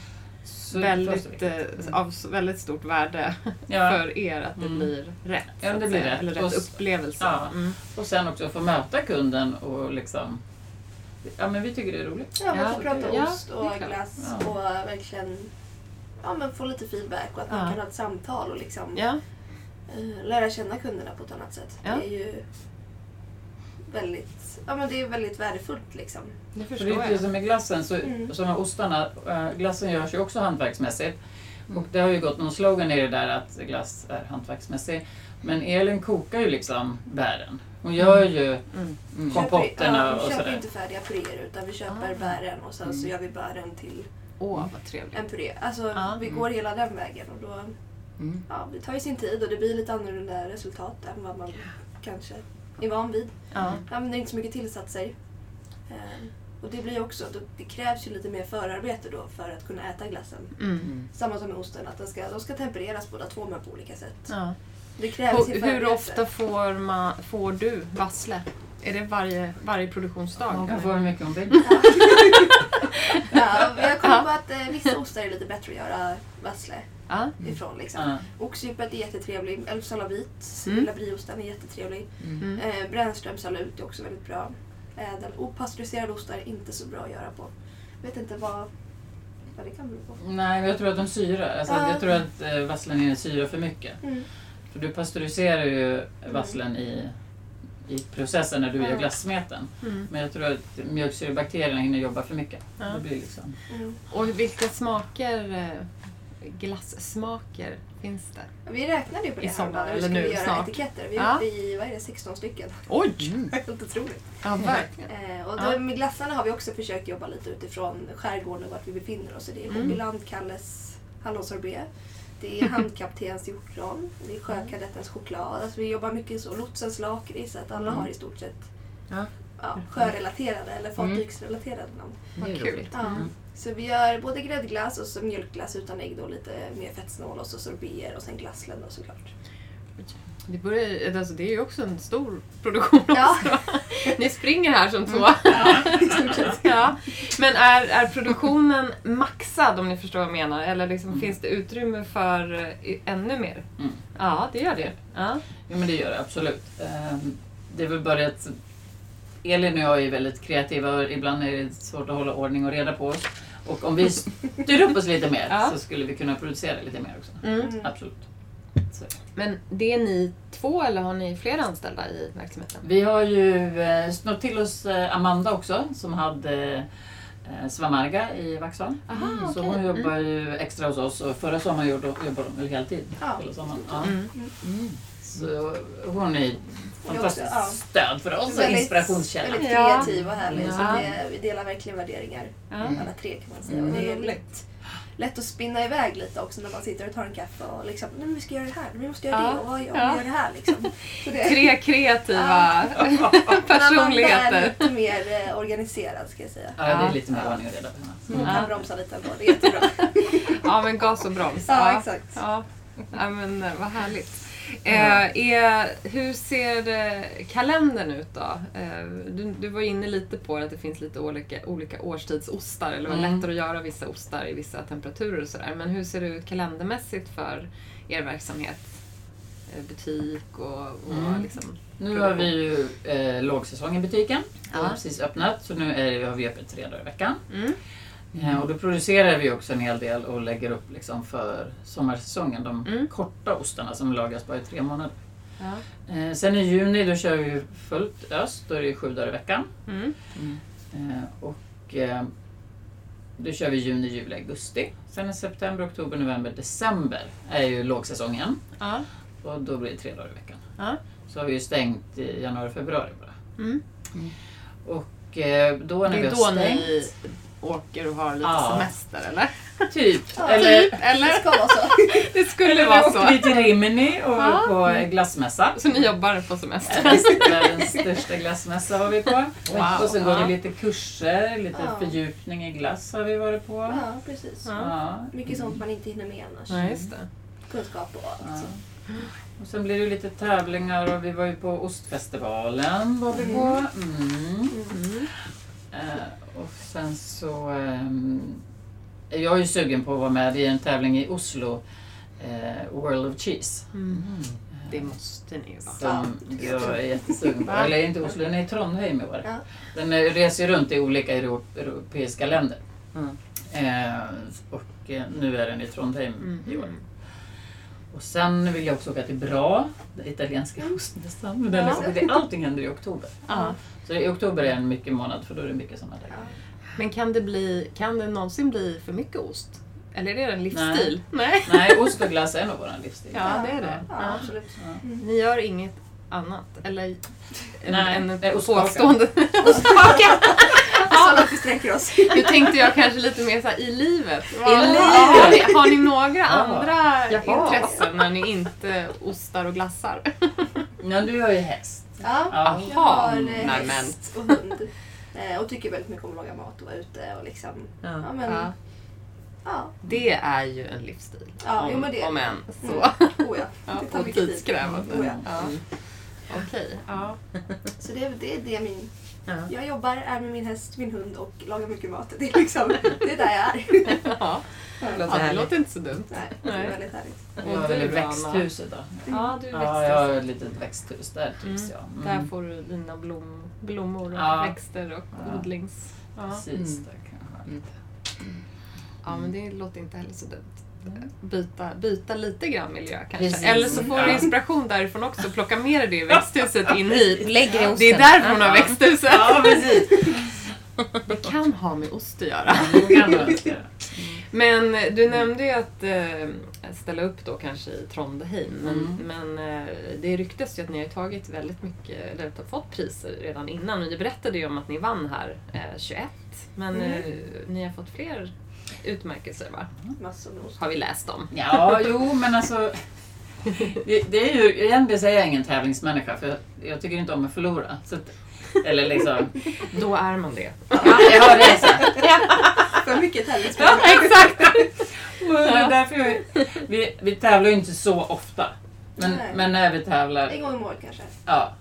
Speaker 3: så
Speaker 1: väldigt, eh, av s- väldigt stort värde <laughs>
Speaker 3: Ja.
Speaker 1: för er att det
Speaker 3: Mm.
Speaker 1: blir rätt.
Speaker 3: Ja,
Speaker 1: så
Speaker 3: det blir
Speaker 1: säga.
Speaker 3: rätt.
Speaker 1: Eller
Speaker 3: Och
Speaker 1: rätt
Speaker 3: s-
Speaker 1: upplevelse.
Speaker 3: Ja.
Speaker 1: Mm.
Speaker 3: Och sen också få möta kunden och liksom Ja men vi tycker det är roligt.
Speaker 4: Ja, man
Speaker 1: Ja,
Speaker 4: får prata
Speaker 1: ja,
Speaker 4: ost
Speaker 1: det är
Speaker 4: och
Speaker 1: klart.
Speaker 4: glass
Speaker 3: Ja.
Speaker 4: och verkligen ja, men få lite feedback och att man
Speaker 1: Ja.
Speaker 4: kan ha ett samtal och liksom
Speaker 1: Ja,
Speaker 4: eh, lära känna kunderna på ett annat sätt.
Speaker 1: Ja.
Speaker 4: Det är ju väldigt, ja, men det är väldigt värdefullt. Liksom.
Speaker 1: det
Speaker 3: För
Speaker 1: förstår
Speaker 3: det är ju
Speaker 1: jag.
Speaker 3: som med glassen, så,
Speaker 4: Mm.
Speaker 3: som med ostarna, äh, glassen görs ju också hantverksmässigt. Och det har ju gått någon slogan i det där att glass är hantverksmässig. Men Elin kokar ju liksom bären. Hon gör ju
Speaker 1: Mm.
Speaker 3: mm, kompotterna
Speaker 4: ja,
Speaker 3: och
Speaker 4: Vi köper
Speaker 3: sådär.
Speaker 4: inte färdiga puréer utan vi köper
Speaker 1: Ah.
Speaker 4: bären och sen så
Speaker 3: Mm.
Speaker 4: gör vi bären till
Speaker 1: Åh, vad trevligt.
Speaker 4: en puré. Alltså
Speaker 1: Ja.
Speaker 4: vi går hela den vägen och då
Speaker 3: Mm.
Speaker 4: ja, det tar ju sin tid och det blir lite annorlunda resultat än vad man kanske är van vid.
Speaker 1: Ja.
Speaker 4: använder inte så mycket tillsatser. Ehm, och det blir också, det krävs ju lite mer förarbete då för att kunna äta glassen.
Speaker 1: Mm.
Speaker 4: Samma som med osten, att den ska, de ska tempereras båda två men på olika sätt.
Speaker 1: Ja.
Speaker 4: Det krävs ju
Speaker 1: Hur, hur ofta får, man, får du vassle? Är det varje, varje produktionsdag?
Speaker 3: Hon kan
Speaker 1: eller?
Speaker 3: få hur mycket hon vill.
Speaker 4: Ja, <laughs> vi har kommit på att eh, vissa ostar är lite bättre att göra vassle
Speaker 1: Ja.
Speaker 4: ifrån. Liksom.
Speaker 3: Ja.
Speaker 4: Oxdjupet är jättetrevlig. Älvsala vit,
Speaker 1: Mm.
Speaker 4: lilla brieosten är jättetrevlig.
Speaker 1: Mm.
Speaker 4: Eh, Brännströms salut är också väldigt bra. Ädel. Opastöriserade ostar är inte så bra att göra på. Vet inte vad, vad det kan bero på.
Speaker 3: Nej, men jag tror att de syrar. Alltså,
Speaker 4: Ja.
Speaker 3: Jag tror att eh, vasslen är syrar för mycket.
Speaker 4: Mm.
Speaker 3: För du pasteuriserar ju vasslen i, i processen när du gör glassmeten.
Speaker 1: Mm.
Speaker 3: Men jag tror att mjölksyrebakterierna hinner jobba för mycket.
Speaker 1: Ja.
Speaker 3: Det blir liksom...
Speaker 4: Mm.
Speaker 1: Och vilka smaker, eh, glassmaker finns det?
Speaker 4: Vi räknade ju på det
Speaker 1: I
Speaker 4: här
Speaker 1: sommar,
Speaker 4: nu
Speaker 1: eller
Speaker 4: ska
Speaker 1: nu
Speaker 4: vi göra
Speaker 1: snart.
Speaker 4: etiketter. Vi
Speaker 1: Ja.
Speaker 4: i vad är det, 16 stycken.
Speaker 1: Oj! <laughs>
Speaker 4: Helt otroligt.
Speaker 1: Ja, verkligen.
Speaker 4: Eh, och
Speaker 1: Ja.
Speaker 4: då, med glassarna har vi också försökt jobba lite utifrån skärgården och vart vi befinner oss. Så det är
Speaker 1: Mm.
Speaker 4: Hobbyland, Kalles hallonsorbet. Det är Handkaptens hjortron. Det är Sjökadettens choklad. Alltså vi jobbar mycket så. Lotsens lakrits. Så att alla
Speaker 1: Mm.
Speaker 4: har i stort sett
Speaker 1: Ja.
Speaker 4: ja, sjörelaterade eller fartygsrelaterade namn.
Speaker 1: Vad kul.
Speaker 4: Ja. Så vi gör både gräddglass och så mjölkglass utan ägg då lite mer fettsnål och så sorbeter och sen glassländer såklart.
Speaker 1: Det, börjar, alltså, det är ju också en stor produktion
Speaker 4: Ja.
Speaker 1: också. <laughs> Ni springer här som två. <laughs> ja. Men är, är produktionen maxad om ni förstår vad jag menar? Eller liksom, finns det utrymme för eh, ännu mer?
Speaker 3: Mm.
Speaker 1: Ja, det gör det. Ja.
Speaker 3: Ja men det gör det absolut. Ehm, Det är väl bara att Elin och jag är väldigt kreativa och ibland är det svårt att hålla ordning och reda på oss. Och om vi <laughs> styr upp oss lite mer
Speaker 1: Ja.
Speaker 3: så skulle vi kunna producera lite mer också.
Speaker 1: Mm.
Speaker 4: Mm.
Speaker 3: Absolut. Så.
Speaker 1: Men det är ni två eller har ni fler anställda i verksamheten?
Speaker 3: Vi har ju eh, snott till oss eh, Amanda också som hade eh, Svamarga i Vaxholm.
Speaker 1: Aha,
Speaker 3: Så
Speaker 1: okej.
Speaker 3: hon jobbar ju extra hos oss och förra sommaren jobbade hon väl heltid.
Speaker 4: Ja.
Speaker 3: Hela sommaren. Ja.
Speaker 1: Mm.
Speaker 3: Så hon är fantastiskt
Speaker 4: ja.
Speaker 3: stöd för oss och inspirationskälla.
Speaker 4: Väldigt kreativ och härlig. Så
Speaker 1: Ja.
Speaker 4: det, vi delar verkligen värderingar.
Speaker 1: Ja.
Speaker 4: Alla tre kan man säga.
Speaker 3: Mm.
Speaker 4: Och det är
Speaker 1: Roligt.
Speaker 4: Lätt, att spinna iväg lite också när man sitter och tar en kaffe och liksom, nej men vi ska göra det här, vi måste göra
Speaker 1: Ja.
Speaker 4: det och vad gör,
Speaker 1: Ja.
Speaker 4: vi det här liksom. <laughs> Så det,
Speaker 1: Tre kreativa
Speaker 4: Men <laughs> Amanda är
Speaker 1: personligheter.
Speaker 4: lite mer eh, organiserad ska jag säga.
Speaker 3: Ja, det är lite mer ordning och reda på henne.
Speaker 4: Hon
Speaker 1: Ja.
Speaker 4: kan bromsa lite ändå, det är jättebra. <laughs>
Speaker 1: Ja, men gas och broms.
Speaker 4: Ja, exakt.
Speaker 1: Ja, ja men eh, vad härligt. Eh, är, hur ser eh, kalendern ut då? Eh, du, du var inne lite på att det finns lite olika, olika årstidsostar, eller det var
Speaker 3: Mm.
Speaker 1: lättare att göra vissa ostar i vissa temperaturer och sådär. Men hur ser det ut kalendermässigt för er verksamhet? Eh, butik och, och
Speaker 3: Mm.
Speaker 1: liksom...
Speaker 3: Nu har vi ju eh, lågsäsong i butiken. Det har
Speaker 1: Ja.
Speaker 3: precis öppnat så nu är, har vi öppet tre dagar i veckan.
Speaker 1: Mm.
Speaker 3: Eh, och då producerar vi också en hel del och lägger upp liksom för sommarsäsongen. De
Speaker 1: Mm.
Speaker 3: korta ostarna som lagas bara i tre månader.
Speaker 1: Ja.
Speaker 3: Eh, sen i juni då kör vi fullt öst. Då är det sju dagar i veckan.
Speaker 1: Mm.
Speaker 3: Eh, och eh, då kör vi juni, juli, augusti. Sen i september, oktober, november, december är ju lågsäsongen.
Speaker 1: Ja.
Speaker 3: Och då blir det tre dagar i veckan.
Speaker 1: Ja.
Speaker 3: Så har vi ju stängt i januari, februari bara.
Speaker 1: Mm.
Speaker 3: Och då när
Speaker 1: Det
Speaker 3: vi har stängt,
Speaker 1: åker och har lite
Speaker 3: Ja.
Speaker 1: semester eller?
Speaker 3: typ.
Speaker 4: Ja,
Speaker 3: eller
Speaker 1: Typ, <laughs>
Speaker 4: Det
Speaker 1: eller?
Speaker 4: ska vara så. <laughs>
Speaker 1: Det skulle
Speaker 3: eller
Speaker 1: vara
Speaker 3: vi åkte
Speaker 1: så.
Speaker 3: vi till Rimini och
Speaker 1: Ja.
Speaker 3: var på glassmässa.
Speaker 1: Så ni jobbar på semester?
Speaker 3: Världens största glassmässa var vi på.
Speaker 1: Wow.
Speaker 3: Och sen går det lite kurser, lite
Speaker 4: Ja.
Speaker 3: fördjupning i glass har vi varit på.
Speaker 4: Ja, precis.
Speaker 1: Ja.
Speaker 4: Mycket sånt man inte hinner med annars.
Speaker 1: Ja, just det.
Speaker 4: Kunskap och allt.
Speaker 3: Ja.
Speaker 4: så.
Speaker 3: Och sen blir det lite tävlingar och vi var ju på Ostfestivalen var vi på. Mm.
Speaker 1: Mm.
Speaker 3: Sen så... ehm, jag är ju sugen på att vara med i en tävling i Oslo, eh, World of Cheese.
Speaker 1: Mm. Det måste ni ju vara.
Speaker 3: Som jag är jättesugen på. Eller inte Oslo, den är i Trondheim i år.
Speaker 4: Ja.
Speaker 3: Den eh, reser runt i olika euro europeiska länder.
Speaker 2: Mm.
Speaker 3: Eh, och eh, nu är den i Trondheim i år.
Speaker 1: Mm.
Speaker 3: Och sen vill jag också åka till Bra, den italienska ostmässan. Den
Speaker 4: Ja.
Speaker 3: allting händer i oktober.
Speaker 1: Ja.
Speaker 3: Så i oktober är en mycket månad för då är det mycket sådana där
Speaker 4: Ja.
Speaker 1: Men kan det, bli, kan det någonsin bli för mycket ost? Eller är det en livsstil? Nej.
Speaker 3: Nej, <laughs> ost och glass är nog vår livsstil.
Speaker 1: Ja, det är det.
Speaker 4: Ja,
Speaker 1: Ja.
Speaker 4: absolut.
Speaker 1: Ni gör inget annat? Eller en,
Speaker 3: Nej,
Speaker 1: en
Speaker 3: ostkaka.
Speaker 1: påstående? Ostkaka!
Speaker 4: Så långt vi sträcker oss.
Speaker 1: Nu tänkte jag kanske lite mer så här, i livet.
Speaker 3: I
Speaker 1: Har,
Speaker 3: livet?
Speaker 1: har, ni, har ni några andra
Speaker 3: Jaha.
Speaker 1: intressen när ni inte ostar och glassar?
Speaker 3: Ja, du har ju häst.
Speaker 4: Ja,
Speaker 3: Ja.
Speaker 4: jag har eh,
Speaker 1: Nej,
Speaker 4: häst och hund. Eh, Och tycker väldigt mycket om att laga mat och vara ute och liksom...
Speaker 2: Ja.
Speaker 4: Ja, men...
Speaker 1: Ja.
Speaker 4: Ja.
Speaker 1: Det är ju en livsstil.
Speaker 4: Ja,
Speaker 1: om,
Speaker 4: jo, men det-
Speaker 1: om än så.
Speaker 4: Oh ja. Det tar
Speaker 1: och
Speaker 4: mycket tid.
Speaker 1: tidskrävande.
Speaker 4: Oh ja.
Speaker 1: Ja. Okej. Ja. <laughs>
Speaker 4: Så det, är- det är det min...
Speaker 2: Ja.
Speaker 4: Jag jobbar, är med min häst, min hund och lagar mycket mat. Det är liksom... Det är där jag är. <laughs>
Speaker 1: Ja.
Speaker 2: låter
Speaker 1: ja, det låter inte så dumt.
Speaker 4: Nej, det är
Speaker 1: Nej.
Speaker 4: väldigt härligt.
Speaker 1: Och du,
Speaker 3: ett
Speaker 1: Anna?
Speaker 3: växthus idag.
Speaker 1: Ja, du är
Speaker 3: Ja, jag har
Speaker 1: växthus.
Speaker 3: ett litet växthus. Där trivs
Speaker 1: Mm.
Speaker 3: jag. Mm.
Speaker 1: Där får du dina blom, blommor och
Speaker 3: Ja.
Speaker 1: växter och
Speaker 3: Ja.
Speaker 1: odlings... Ja.
Speaker 3: Precis,
Speaker 2: Mm.
Speaker 3: ha
Speaker 2: Mm.
Speaker 3: lite.
Speaker 1: ja, men det låter inte heller så dumt. Byta, byta lite grann miljö kanske.
Speaker 3: Precis.
Speaker 1: Eller så får du
Speaker 3: Ja.
Speaker 1: inspiration därifrån också. Plocka med dig det i växthuset in hit.
Speaker 2: Lägg det i.
Speaker 1: Det är därför hon har växthuset.
Speaker 3: Ja, precis.
Speaker 1: Det kan ha med ost att göra. <laughs> Men du nämnde ju att eh, ställa upp då kanske i Trondheim. Men,
Speaker 3: Mm.
Speaker 1: men eh, det ryktas ju att ni har tagit väldigt mycket, eller har fått priser redan innan. Men du berättade ju om att ni vann här eh, 21. Men
Speaker 4: Mm.
Speaker 1: eh, ni har fått fler utmärkelser va?
Speaker 4: Massor.
Speaker 1: Har vi läst om.
Speaker 3: Ja, jo, men alltså. Det, det är ju, egentligen så är jag ingen tävlingsmänniska för jag, jag tycker inte om att förlora. Så att, eller liksom,
Speaker 1: Då är man det.
Speaker 3: ja, jag har det så. <laughs>
Speaker 4: För mycket tävlingsspel.
Speaker 1: Exakt! <laughs>
Speaker 3: Och det är därför jag, vi, vi tävlar ju inte så ofta. Men,
Speaker 4: Nej.
Speaker 3: men när vi tävlar,
Speaker 4: En gång i mål kanske.
Speaker 3: ja,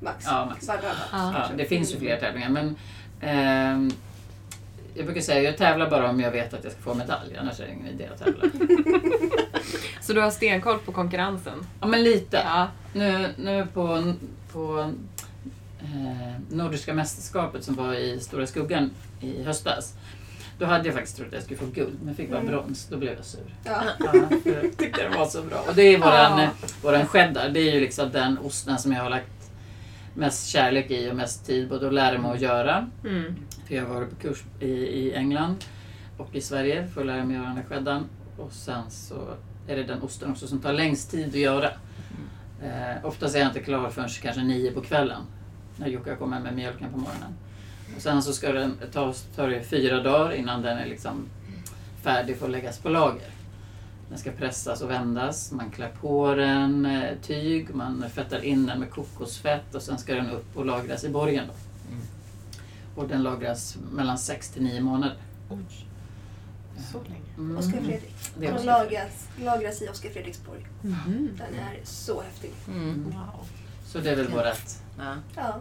Speaker 4: Max.
Speaker 3: Ja, max.
Speaker 4: Varannat.
Speaker 1: Ja.
Speaker 3: ja, det finns ju fler tävlingar. Men ehm, jag brukar säga jag tävlar bara om jag vet att jag ska få medalj, annars är det ingen idé att tävla. <laughs>
Speaker 1: Så du har stenkoll på konkurrensen?
Speaker 3: Ja, men lite.
Speaker 1: Ja.
Speaker 3: Nu, nu på, på eh, Nordiska mästerskapet som var i Stora Skuggan i höstas. Då hade jag faktiskt trott att jag skulle få guld, men fick bara
Speaker 4: Mm.
Speaker 3: brons. Då blev jag sur.
Speaker 4: Ja.
Speaker 3: Ja, för jag <laughs> tyckte det var så bra. Och det är våran,
Speaker 1: Ja.
Speaker 3: våran cheddar. Det är ju liksom den osten som jag har lagt mest kärlek i och mest tid både att lära mig att göra.
Speaker 1: Mm.
Speaker 3: För jag har varit på kurs i, i England och i Sverige för att lära mig göra den här cheddaren. Och sen så är det den osten också som tar längst tid att göra. Eh, oftast är jag inte klar förrän kanske nio på kvällen. När Jukka kommer med mjölken på morgonen. Och sen så ska den ta, tar det fyra dagar innan den är liksom färdig för att läggas på lager. Den ska pressas och vändas. Man klär på den eh, tyg, man fettar in den med kokosfett och sen ska den upp och lagras i borgen. Då. Och den lagras mellan 6 till 9 månader.
Speaker 1: Oj. Så länge.
Speaker 3: Mm.
Speaker 4: Oskar Fredrik.
Speaker 3: Det
Speaker 4: Den lagras, lagras i Oskar Fredriksborg.
Speaker 1: Mhm.
Speaker 4: Den är så häftig.
Speaker 2: Mm.
Speaker 1: Wow.
Speaker 3: Så det är väl vårat...
Speaker 2: Ja.
Speaker 4: Ja.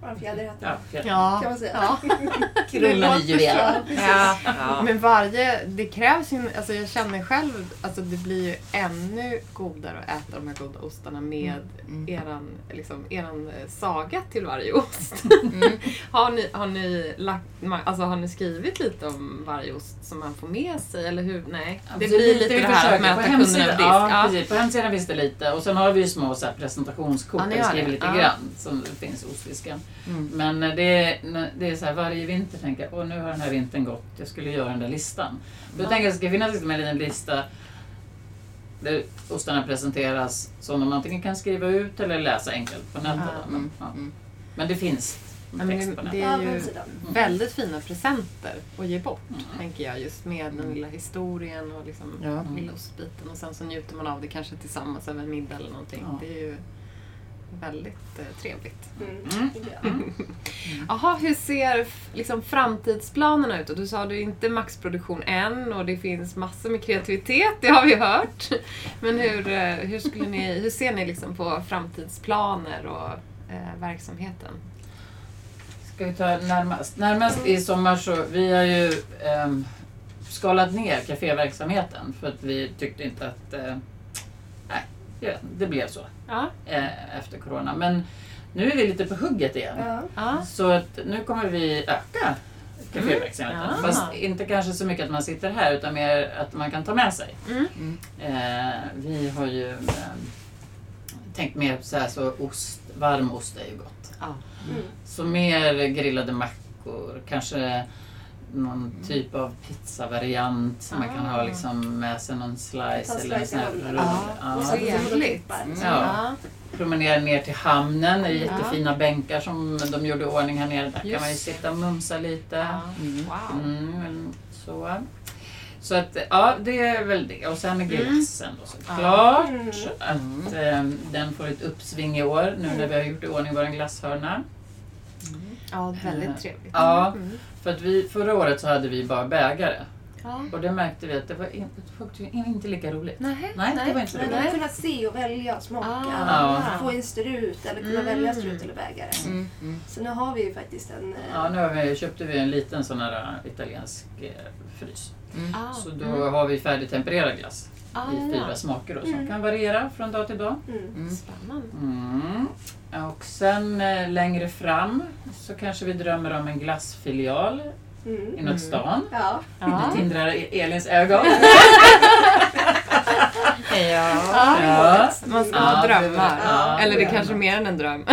Speaker 4: Bara en fjäder i hatten.
Speaker 3: Ja, fjäll.
Speaker 1: Ja.
Speaker 4: Kan man säga.
Speaker 1: ja. <laughs>
Speaker 2: I juveler.
Speaker 4: Ja.
Speaker 2: Ja. Ja.
Speaker 1: Men varje, det krävs ju, alltså jag känner själv, alltså det blir ju ännu godare att äta de här goda ostarna med
Speaker 2: Mm.
Speaker 1: eran, liksom, eran eh, saga till varje ost.
Speaker 2: Mm. <laughs>
Speaker 1: har, ni, har, ni lagt, alltså har ni skrivit lite om varje ost som man får med sig eller hur? Nej, det blir lite
Speaker 3: vi
Speaker 1: det här att möta
Speaker 3: På
Speaker 1: kunderna över disk.
Speaker 3: Ja,
Speaker 1: Ja.
Speaker 3: precis. På hemsidan finns det lite och sen har vi ju små så här presentationskort
Speaker 1: Ja,
Speaker 3: där vi
Speaker 1: har
Speaker 3: skriver
Speaker 1: det.
Speaker 3: lite
Speaker 1: Ja.
Speaker 3: grann som det finns i ostdisken.
Speaker 2: Mm.
Speaker 3: Men eh, det är, det är så här varje vinter tänker jag, åh nu har den här vintern gått, jag skulle göra den där listan. Då tänker jag att det ska finnas liksom en liten lista där ostarna presenteras som de antingen kan skriva ut eller läsa enkelt på nätet.
Speaker 2: Ja,
Speaker 3: Men,
Speaker 2: mm,
Speaker 3: ja.
Speaker 2: mm.
Speaker 3: Men det finns med
Speaker 1: men det
Speaker 4: Ja,
Speaker 1: är ju
Speaker 4: hemsidan.
Speaker 1: väldigt fina presenter att ge bort,
Speaker 3: Mm.
Speaker 1: tänker jag. Just med den lilla historien och liksom
Speaker 2: Ja.
Speaker 1: lilla ostbiten. Och sen så njuter man av det kanske tillsammans över en middag eller någonting.
Speaker 3: Ja.
Speaker 1: Det är ju väldigt eh, trevligt.
Speaker 4: Mm.
Speaker 3: Mm.
Speaker 4: Ja.
Speaker 1: Jaha, hur ser liksom, framtidsplanerna ut? Och du sa du inte maxproduktion än och det finns massor med kreativitet, det har vi hört. Men hur, eh, hur, skulle ni, hur ser ni liksom på framtidsplaner och eh, verksamheten?
Speaker 3: Ska vi ta närmast? Närmast i sommar så, vi har ju ehm, skalat ner kaféverksamheten för att vi tyckte inte att, eh, det blev så
Speaker 1: Ja.
Speaker 3: eh, efter Corona. Men nu är vi lite på hugget igen.
Speaker 4: Ja.
Speaker 3: Så att nu kommer vi öka kaféverksamheten.
Speaker 1: Mm.
Speaker 3: Fast inte kanske så mycket att man sitter här utan mer att man kan ta med sig.
Speaker 1: Mm.
Speaker 3: Eh, vi har ju eh, tänkt mer så här så ost, varm ost är ju gott.
Speaker 1: ja.
Speaker 4: Mm.
Speaker 3: Så mer grillade mackor, kanske någon typ av pizzavariant som man kan ha
Speaker 1: Ah.
Speaker 3: liksom med sig någon slice eller en sån här rulle.
Speaker 1: Ja,
Speaker 3: Ja.
Speaker 1: så trevligt.
Speaker 4: Mm.
Speaker 3: Ja. Promenera ner till hamnen, det är jättefina bänkar som de gjorde i ordning här nere. Där kan
Speaker 1: Just
Speaker 3: man ju sitta och mumsa lite.
Speaker 2: Mm.
Speaker 1: Wow.
Speaker 3: Mm, så. Så att, ja, det är väl det. Och sen är glassen då såklart.
Speaker 4: Mm.
Speaker 3: Att eh, den får ett uppsving i år nu när vi har gjort i ordning vår glasshörna.
Speaker 1: Ja, väldigt trevligt.
Speaker 3: Ja,
Speaker 1: Mm.
Speaker 3: För att vi, förra året så hade vi bara bägare.
Speaker 1: Ja.
Speaker 3: Och det märkte vi att det var inte, inte lika roligt.
Speaker 1: Nej,
Speaker 3: Nej, det var inte roligt.
Speaker 4: att kunna se och välja smaka.
Speaker 1: Ah.
Speaker 4: Få en strut eller kunna
Speaker 1: Mm.
Speaker 4: välja strut eller bägare.
Speaker 2: Mm. Mm.
Speaker 4: Så nu har vi ju faktiskt en... eh,
Speaker 3: Ja, nu har vi, köpte vi en liten sån här äh, italiensk eh, frys.
Speaker 1: Ah.
Speaker 3: Så då har vi färdigtempererad glass
Speaker 1: Ah,
Speaker 3: i fyra
Speaker 1: ja.
Speaker 3: smaker då, som
Speaker 4: Mm.
Speaker 3: kan variera från dag till dag.
Speaker 4: Mm.
Speaker 2: Mm.
Speaker 1: Spännande.
Speaker 3: Mm. Och sen eh, längre fram så kanske vi drömmer om en glassfilial
Speaker 4: Mm.
Speaker 3: inåt stan.
Speaker 4: Ja.
Speaker 1: Ja.
Speaker 3: Det tindrar i Elins ögon. <laughs> <laughs>
Speaker 1: Ja.
Speaker 3: Ja.
Speaker 1: Man ska
Speaker 3: Ja,
Speaker 1: ha drömmar.
Speaker 3: ja,
Speaker 1: Eller det är kanske mer än en dröm.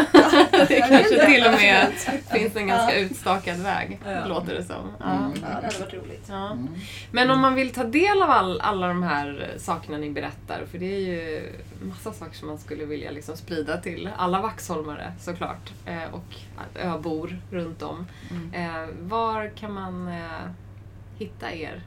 Speaker 1: det <laughs> kanske till och med finns en ganska utstakad väg,
Speaker 3: Ja.
Speaker 1: låter det som. Ja.
Speaker 3: Mm.
Speaker 4: ja, det hade varit roligt.
Speaker 1: Ja.
Speaker 3: Mm.
Speaker 1: Men om man vill ta del av all, alla de här sakerna ni berättar, för det är ju massa saker som man skulle vilja liksom sprida till alla vaxholmare såklart, eh, och öbor runt om. Eh, var kan man eh, hitta er?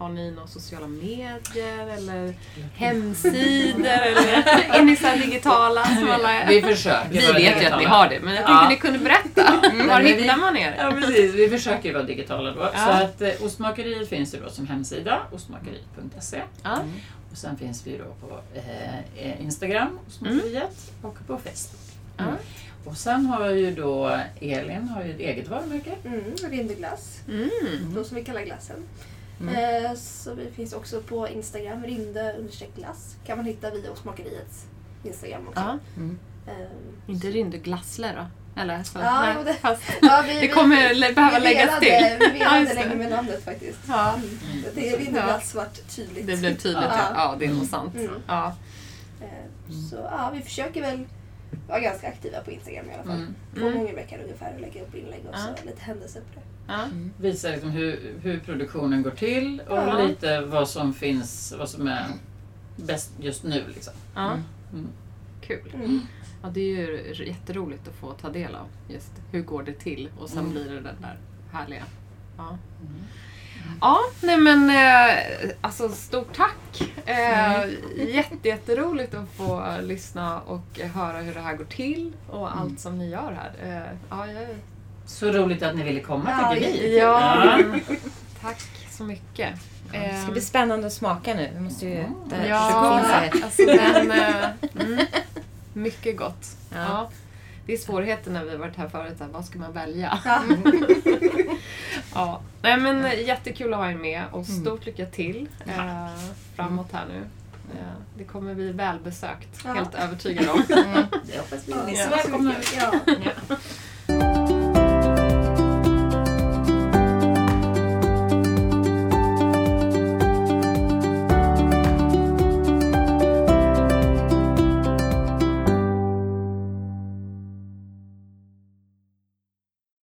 Speaker 1: Har ni några sociala medier eller hemsidor? eller <laughs> är ni så här digitala som alla
Speaker 3: Vi försöker
Speaker 1: Vi vet ju att ni har det, men jag tycker
Speaker 3: Ja.
Speaker 1: ni kunde berätta. Var
Speaker 3: men vi-
Speaker 1: hittar man er?
Speaker 3: Ja precis, <laughs> vi försöker ju vara digitala då.
Speaker 1: Ja.
Speaker 3: Så att eh, Ostmakeriet finns ju då som hemsida, ostmakeriet.se.
Speaker 1: Ja.
Speaker 3: Och sen finns vi då på eh, Instagram, Ostmakeriet, och på Facebook.
Speaker 1: Ja.
Speaker 3: Och sen har ju då Elin har ju ett eget varumärke.
Speaker 4: Mm. Rindeglass,
Speaker 1: Mm.
Speaker 4: då som vi kallar glassen.
Speaker 2: Mm.
Speaker 4: Eh, så vi finns också på Instagram, rinde glass. Kan man hitta via Osmakeriets Instagram också.
Speaker 1: Ja.
Speaker 2: Mm.
Speaker 4: Eh,
Speaker 1: Inte Rynde då? Eller? Så,
Speaker 4: Ja,
Speaker 1: nej,
Speaker 4: det-
Speaker 1: fast <laughs>
Speaker 4: ja, vi,
Speaker 1: det kommer lä- behöva
Speaker 4: vi
Speaker 1: läggas
Speaker 4: velade-
Speaker 1: till.
Speaker 4: Vi
Speaker 1: Ja,
Speaker 4: velade länge med namnet faktiskt.
Speaker 1: Ja.
Speaker 4: Mm. Det är rindeglass svart tydligt.
Speaker 1: Det blev tydligt, ja.
Speaker 4: Ja.
Speaker 1: ja det är nog sant.
Speaker 4: Mm.
Speaker 1: Ja.
Speaker 4: Eh, Så ja, vi försöker väl vara ganska aktiva på Instagram i alla fall.
Speaker 3: Mm.
Speaker 4: Två
Speaker 1: Mm.
Speaker 4: gånger i veckan ungefär och lägga upp inlägg och
Speaker 1: Ja.
Speaker 4: så lite händelser på det.
Speaker 1: Ja.
Speaker 3: Visar liksom hur, hur produktionen går till och
Speaker 4: Ja.
Speaker 3: lite vad som finns, vad som är bäst just nu. Liksom.
Speaker 1: Ja.
Speaker 3: Mm.
Speaker 1: Kul.
Speaker 4: Mm.
Speaker 1: Ja, det är ju jätteroligt att få ta del av just hur går det till och sen
Speaker 3: Mm.
Speaker 1: blir det den där härliga. Ja,
Speaker 3: Mm.
Speaker 1: Ja nej men eh, alltså stort tack. Eh, <laughs> jätte, jätteroligt att få lyssna och höra hur det här går till och allt
Speaker 3: Mm.
Speaker 1: som ni gör här. Eh, ja, jag,
Speaker 3: Så roligt att ni ville komma
Speaker 4: Ja,
Speaker 3: tycker vi.
Speaker 1: ja, <laughs> tack så mycket.
Speaker 2: Det ska bli spännande att smaka nu. Vi måste ju...
Speaker 3: Mm.
Speaker 1: Ja,
Speaker 2: här.
Speaker 1: alltså eh, mm, mycket gott. Ja.
Speaker 2: Ja.
Speaker 1: Det är svårigheten när vi har varit här förut, här, vad ska man välja?
Speaker 4: Ja. <laughs>
Speaker 1: Ja. Nej men jättekul att ha er med och stort lycka till eh, framåt här nu. Eh, det kommer bli välbesökt,
Speaker 4: Ja.
Speaker 1: helt övertygad om. <laughs>
Speaker 3: Det hoppas vi.
Speaker 4: Ja,
Speaker 3: Ni är
Speaker 4: så
Speaker 3: så välkomna.
Speaker 4: mycket. Ja.